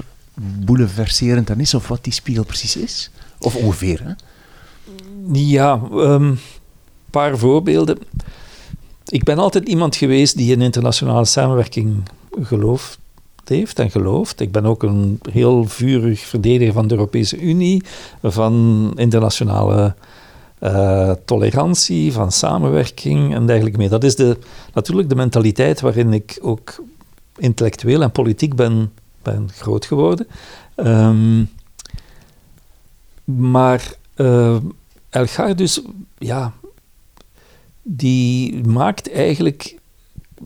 bouleverserend dan is, of wat die spiegel precies is? Of ongeveer, hè? Ja, een ehm, paar voorbeelden. Ik ben altijd iemand geweest die in internationale samenwerking gelooft heeft en gelooft. Ik ben ook een heel vurig verdediger van de Europese Unie, van internationale uh, tolerantie, van samenwerking en dergelijke meer. Dat is de, natuurlijk de mentaliteit waarin ik ook intellectueel en politiek ben ben groot geworden. Um, maar uh, Elgar dus, ja, die maakt eigenlijk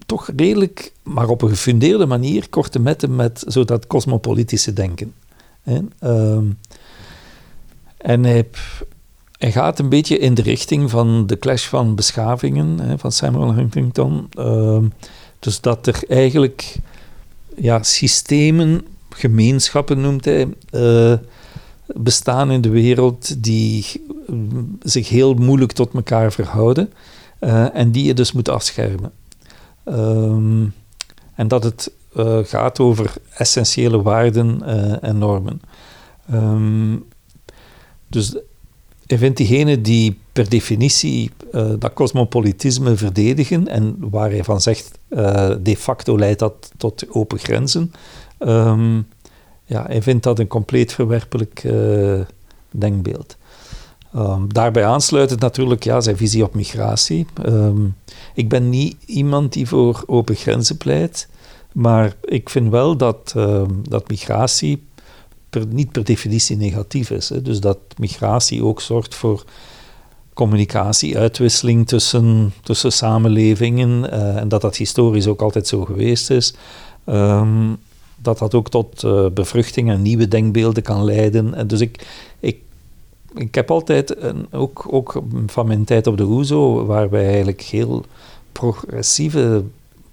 toch redelijk, maar op een gefundeerde manier, korte metten met zo dat cosmopolitische denken. Hè? Um, en hij, gaat een beetje in de richting van de clash van beschavingen hè, van Samuel Huntington. Uh, dus dat er eigenlijk ja, systemen, gemeenschappen noemt hij, uh, bestaan in de wereld die zich heel moeilijk tot elkaar verhouden uh, en die je dus moet afschermen. Um, en dat het uh, gaat over essentiële waarden en normen. Um, dus hij vindt diegenen die per definitie dat cosmopolitisme verdedigen en waar hij van zegt uh, de facto leidt dat tot open grenzen, um, ja, hij vindt dat een compleet verwerpelijk denkbeeld. Um, daarbij aansluitend natuurlijk ja, zijn visie op migratie. Um, ik ben niet iemand die voor open grenzen pleit, maar ik vind wel dat, dat migratie per, niet per definitie negatief is. Hè. Dus dat migratie ook zorgt voor communicatie, uitwisseling tussen, tussen samenlevingen uh, en dat dat historisch ook altijd zo geweest is. Dat dat ook tot uh, bevruchting en nieuwe denkbeelden kan leiden. En dus ik, ik, ik heb altijd, een, ook, ook van mijn tijd op de OESO, waar wij eigenlijk heel progressieve,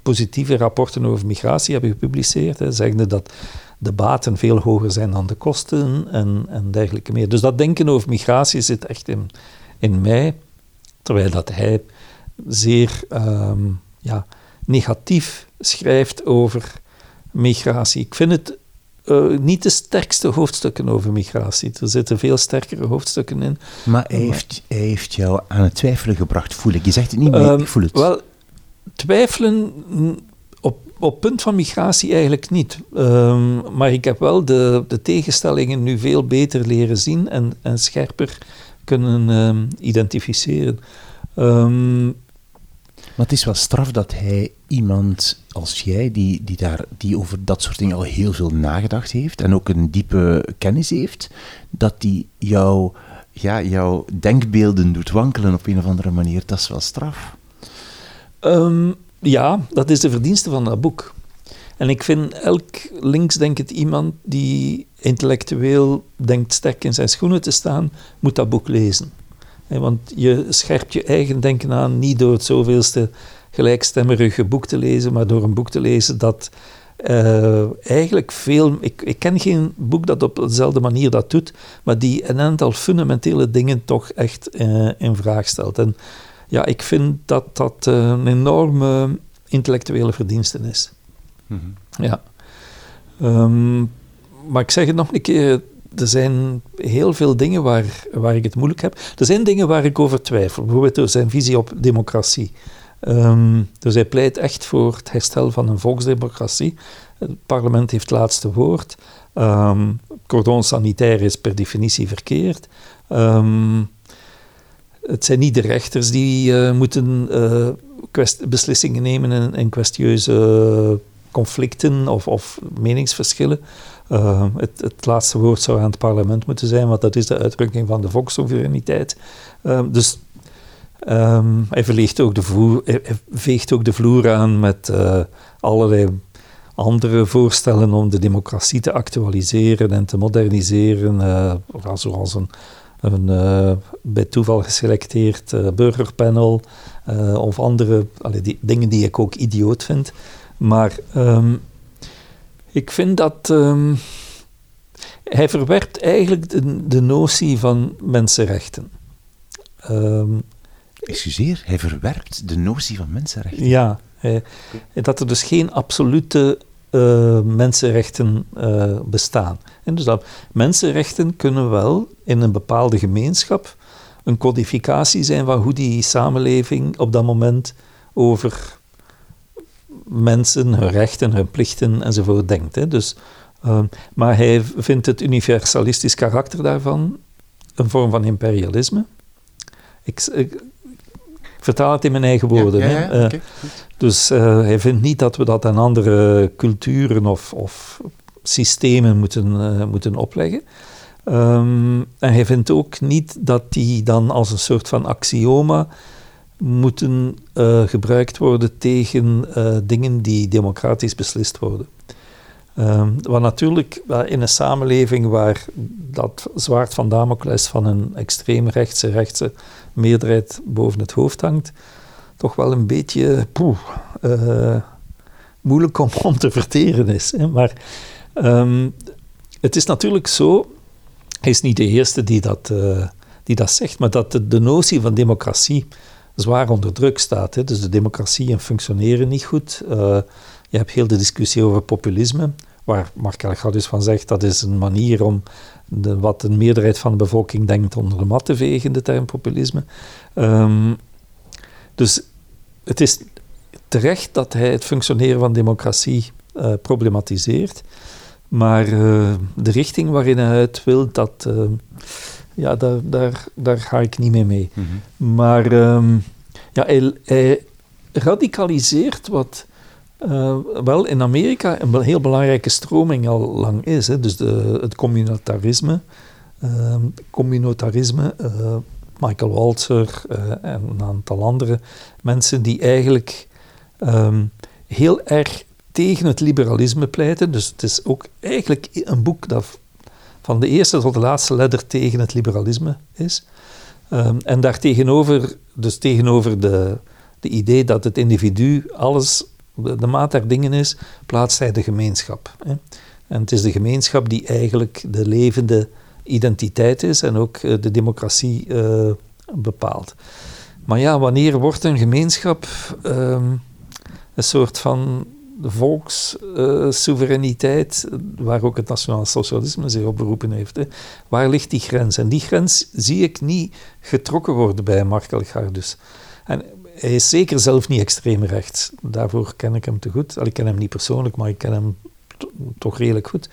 positieve rapporten over migratie hebben gepubliceerd, hè, zeggende dat de baten veel hoger zijn dan de kosten en, en dergelijke meer. Dus dat denken over migratie zit echt in, in mij, terwijl dat hij zeer um, ja, negatief schrijft over migratie. Ik vind het uh, niet de sterkste hoofdstukken over migratie. Er zitten veel sterkere hoofdstukken in. Maar hij heeft, hij heeft jou aan het twijfelen gebracht, voel ik. Je zegt het niet meer, um, ik voel het. Wel, twijfelen op, op punt van migratie eigenlijk niet. Um, maar ik heb wel de, de tegenstellingen nu veel beter leren zien en, en scherper kunnen um, identificeren. Um, maar het is wel straf dat hij iemand als jij, die, die, daar, die over dat soort dingen al heel veel nagedacht heeft en ook een diepe kennis heeft, dat die jou, ja, jouw denkbeelden doet wankelen op een of andere manier. Dat is wel straf. Um, ja, dat is de verdienste van dat boek. En ik vind elk linksdenkend iemand die intellectueel denkt sterk in zijn schoenen te staan, moet dat boek lezen. Want je scherpt je eigen denken aan, niet door het zoveelste gelijkstemmerige boek te lezen, maar door een boek te lezen dat uh, eigenlijk veel. Ik, ik ken geen boek dat op dezelfde manier dat doet, maar die een aantal fundamentele dingen toch echt uh, in vraag stelt. En ja, ik vind dat dat uh, een enorme intellectuele verdienste is. Mhm. Ja. Ehm, maar ik zeg het nog een keer, er zijn heel veel dingen waar, waar ik het moeilijk heb. Er zijn dingen waar ik over twijfel. Bijvoorbeeld zijn visie op democratie. Um, dus hij pleit echt voor het herstel van een volksdemocratie. Het parlement heeft het laatste woord. Um, cordon sanitair is per definitie verkeerd. Um, het zijn niet de rechters die uh, moeten uh, beslissingen nemen in, in kwestieuze conflicten of, of meningsverschillen. Uh, het, het, laatste woord zou aan het parlement moeten zijn, want dat is de uitdrukking van de volkssoevereiniteit. dus Um, hij, ook de veegt ook de vloer aan met uh, allerlei andere voorstellen om de democratie te actualiseren en te moderniseren, uh, zoals een, een bij toeval geselecteerd burgerpanel of andere die, dingen die ik ook idioot vind. Maar um, ik vind dat um, hij verwerpt eigenlijk de, de notie van mensenrechten. Um, Excuseer, hij verwerpt de notie van mensenrechten. Ja, dat er dus geen absolute uh, mensenrechten uh, bestaan. En dus dat mensenrechten kunnen wel in een bepaalde gemeenschap een codificatie zijn van hoe die samenleving op dat moment over mensen, hun rechten, hun plichten enzovoort denkt. Hè. Dus, uh, maar hij vindt het universalistisch karakter daarvan een vorm van imperialisme. Ik, ik, vertaal het in mijn eigen woorden. Ja, eh, dus uh, hij vindt niet dat we dat aan andere culturen of, of systemen moeten, uh, moeten opleggen. Um, en hij vindt ook niet dat die dan als een soort van axioma moeten gebruikt worden tegen dingen die democratisch beslist worden. Um, wat natuurlijk in een samenleving waar dat zwaard van Damocles van een extreemrechtse rechtse meerderheid boven het hoofd hangt, toch wel een beetje uh, moeilijk om, om te verteren is. Hè. Maar um, het is natuurlijk zo, hij is niet de eerste die dat, die dat zegt, maar dat de, de, notie van democratie zwaar onder druk staat. Hè. Dus de democratie en functioneren niet goed. Uh, je hebt heel de discussie over populisme waar Mark Elgadus van zegt dat is een manier om wat een meerderheid van de bevolking denkt onder de mat te vegen, de term populisme. Um, dus het is terecht dat hij het functioneren van democratie uh, problematiseert, maar uh, de richting waarin hij het wil, dat, ja, daar, daar, daar ga ik niet mee mee. Mm -hmm. Maar um, ja, hij, hij radicaliseert wat uh, wel, in Amerika een heel belangrijke stroming al lang is. Hè. Dus de, het communitarisme. Uh, communitarisme uh, Michael Walzer uh, en een aantal andere mensen die eigenlijk um, heel erg tegen het liberalisme pleiten. Dus het is ook eigenlijk een boek dat van de eerste tot de laatste letter tegen het liberalisme is. Um, en daartegenover, dus tegenover de, de idee dat het individu alles de, maat der dingen is, plaatst hij de gemeenschap. Hè. En het is de gemeenschap die eigenlijk de levende identiteit is en ook uh, de democratie uh, bepaalt. Maar ja, wanneer wordt een gemeenschap um, een soort van volkssoevereiniteit, uh, waar ook het nationaal socialisme zich op beroepen heeft. Hè. Waar ligt die grens? En die grens zie ik niet getrokken worden bij Markel Gardus. En hij is zeker zelf niet extreem rechts. Daarvoor ken ik hem te goed. ik ken hem niet persoonlijk, maar ik ken hem toch redelijk goed.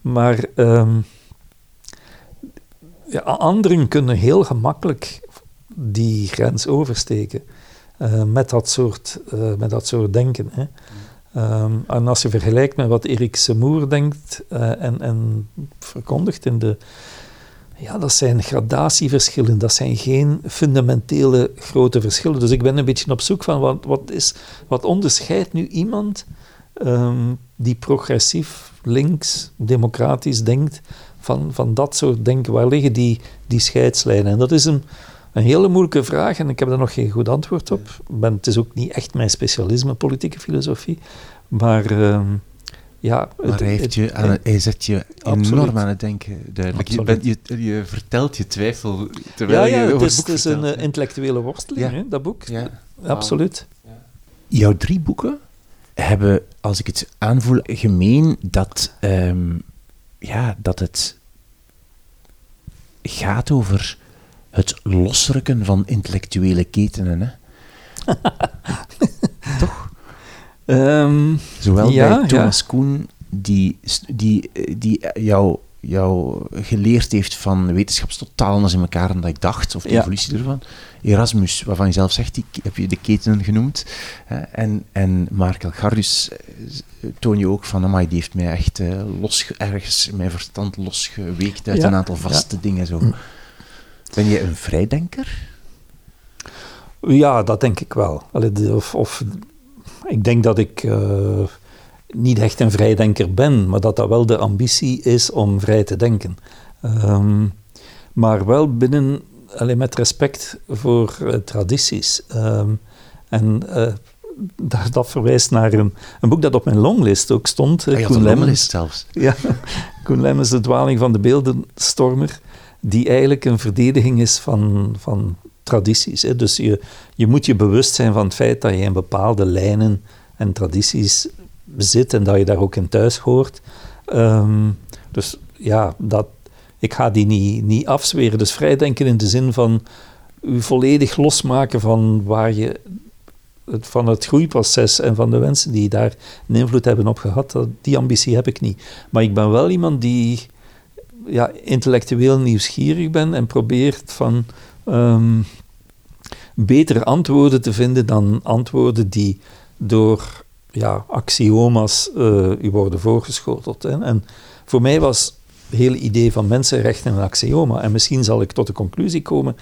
Maar um, ja, anderen kunnen heel gemakkelijk die grens oversteken uh, met, dat soort, uh, met dat soort denken. Hè. Um, en als je vergelijkt met wat Erik Semoer denkt uh, en, en verkondigt in de ja, dat zijn gradatieverschillen, dat zijn geen fundamentele grote verschillen. Dus ik ben een beetje op zoek van wat, wat, is, wat onderscheidt nu iemand um, die progressief, links, democratisch denkt van, van dat soort denken. Waar liggen die, die scheidslijnen? En dat is een, een hele moeilijke vraag en ik heb daar nog geen goed antwoord op. Ben, het is ook niet echt mijn specialisme, politieke filosofie. Maar um, ja, maar hij, heeft je aan, hij zet je enorm aan het denken, duidelijk. Je, bent, je, je, vertelt je twijfel terwijl ja, ja, je over het is, het is een uh, intellectuele worsteling, ja. hè, dat boek. Ja. Absoluut. Ja. Jouw drie boeken hebben, als ik het aanvoel, gemeen dat, ehm, ja, dat het gaat over het losrukken van intellectuele ketenen. Hè? Toch? Ehm, Zowel ja, bij Thomas ja. Koen, die, die, die jou, jou geleerd heeft van wetenschap totaal anders in elkaar dan dat ik dacht, of de Ja. evolutie ervan. Erasmus, waarvan je zelf zegt, die heb je de ketenen genoemd. hè, En, en Markel Gardus eh, toon je ook van, amai, die heeft mij echt eh, los, ergens mijn verstand losgeweekt uit een aantal vaste dingen. Zo. Ben je een vrijdenker? Ja, dat denk ik wel. Allee, of, of, ik denk dat ik eh, niet echt een vrijdenker ben, maar dat dat wel de ambitie is om vrij te denken. Ehm, maar wel binnen, allee, met respect voor eh, tradities. Ehm, en eh, dat, dat verwijst naar een, een boek dat op mijn longlist ook stond. Koen Lemmens. longlist zelfs. Ja, Koen Lemmens, De dwaling van de beeldenstormer, die eigenlijk een verdediging is van, van tradities. Hè. Dus je, je moet je bewust zijn van het feit dat je in bepaalde lijnen en tradities zit en dat je daar ook in thuis hoort. Ehm, dus ja, dat, ik ga die niet, niet afzweren. Dus vrijdenken in de zin van u volledig losmaken van waar je het- van het groeiproces en van de wensen die daar een invloed hebben op gehad, dat, die ambitie heb ik niet. Maar ik ben wel iemand die ja, intellectueel nieuwsgierig ben en probeert van ehm, betere antwoorden te vinden dan antwoorden die door ja, axioma's eh, u worden voorgeschoteld. En voor mij was het hele idee van mensenrechten een axioma. En misschien zal ik tot de conclusie komen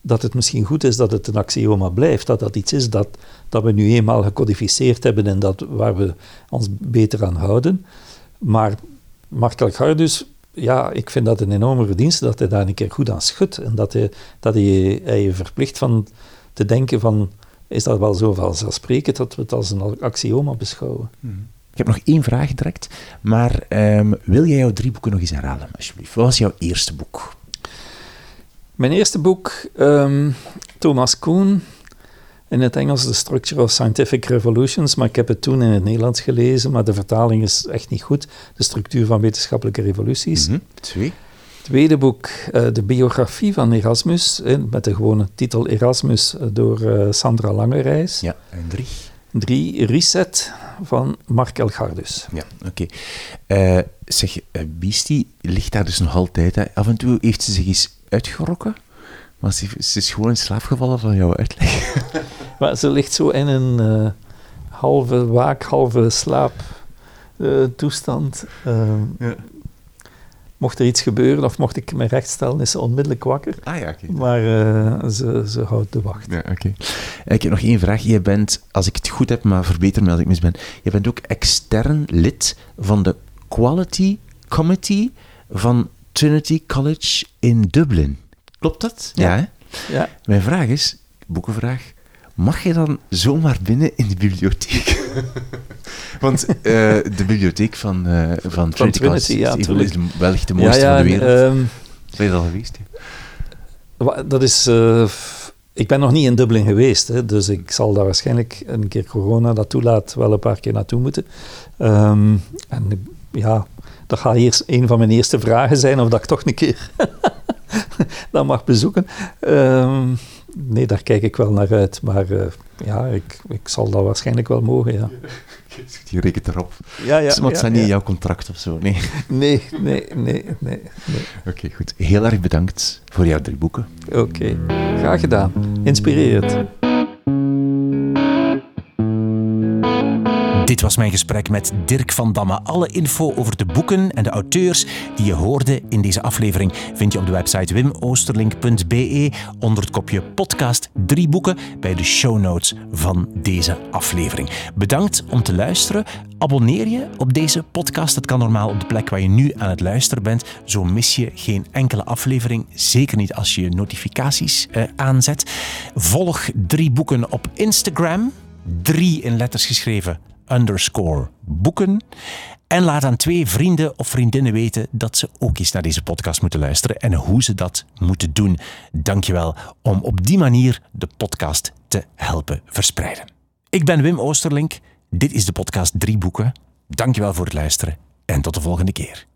dat het misschien goed is dat het een axioma blijft. Dat dat iets is dat, dat we nu eenmaal gecodificeerd hebben en dat, waar we ons beter aan houden. Maar Markel Gardus, ja, ik vind dat een enorme verdienste dat hij daar een keer goed aan schudt. En dat hij, dat hij, hij je verplicht van te denken van, is dat wel zo vanzelfsprekend dat we het als een axioma beschouwen? Ik heb nog één vraag direct, maar ehm, wil jij jouw drie boeken nog eens herhalen, alsjeblieft? Wat was jouw eerste boek? Mijn eerste boek, ehm, Thomas Kuhn, in het Engels The Structure of Scientific Revolutions, maar ik heb het toen in het Nederlands gelezen, maar de vertaling is echt niet goed. De structuur van wetenschappelijke revoluties. Mhm. Twee. Tweede boek, eh, de biografie van Erasmus, eh, met de gewone titel Erasmus door eh, Sandra Langerijs. Ja, en drie. Drie, Reset van Mark Elgardus. Ja, oké. Eh, zeg, Beastie ligt daar dus nog altijd. Hè? Af en toe heeft ze zich eens uitgerokken, maar ze, ze is gewoon in slaap gevallen van jouw uitleg. Maar ze ligt zo in een eh, halve waak, halve slaap eh, toestand. Ehm, Ja. Mocht er iets gebeuren of mocht ik me rechtstellen, is ze onmiddellijk wakker. Ah ja, oké. Maar eh, ze, ze houdt de wacht. Ja, oké. Ik heb nog één vraag. Je bent, als ik het goed heb, maar verbeter me als ik mis ben, je bent ook extern lid van de Quality Committee van Trinity College in Dublin. Klopt dat? Ja. Ja, Mijn vraag is, boekenvraag, mag je dan zomaar binnen in de bibliotheek? Want eh, de bibliotheek van, eh, van Trinity, ja, is, tuurlijk. is de- wellicht de mooiste ja van de wereld. ehm, ben je er al geweest? Dat is. eh, ik ben nog niet in Dublin geweest, hè, dus ik zal daar waarschijnlijk een keer corona dat toelaat wel een paar keer naartoe moeten. Ehm, en ja, dat gaat eerst een van mijn eerste vragen zijn of dat ik toch een keer dat mag bezoeken. Ehm, nee, daar kijk ik wel naar uit, maar eh, ja, ik, ik zal dat waarschijnlijk wel mogen. Ja, Je rekent erop. ja, ja. maar het ja, staat niet in jouw contract of zo. Nee. Nee, nee, nee, nee. nee. Oké, goed. Heel erg bedankt voor jouw drie boeken. Oké, graag gedaan. Inspirerend. Dit was mijn gesprek met Dirk van Damme. Alle info over de boeken en de auteurs die je hoorde in deze aflevering vind je op de website wimoosterlink.be onder het kopje podcast drie boeken bij de show notes van deze aflevering. Bedankt om te luisteren. Abonneer je op deze podcast. Dat kan normaal op de plek waar je nu aan het luisteren bent. Zo mis je geen enkele aflevering. Zeker niet als je notificaties eh, aanzet. Volg drie boeken op Instagram. Drie in letters geschreven underscore boeken. En laat aan twee vrienden of vriendinnen weten dat ze ook eens naar deze podcast moeten luisteren en hoe ze dat moeten doen. Dankjewel om op die manier de podcast te helpen verspreiden. Ik ben Wim Oosterlink. Dit is de podcast Drie Boeken. Dankjewel voor het luisteren en tot de volgende keer.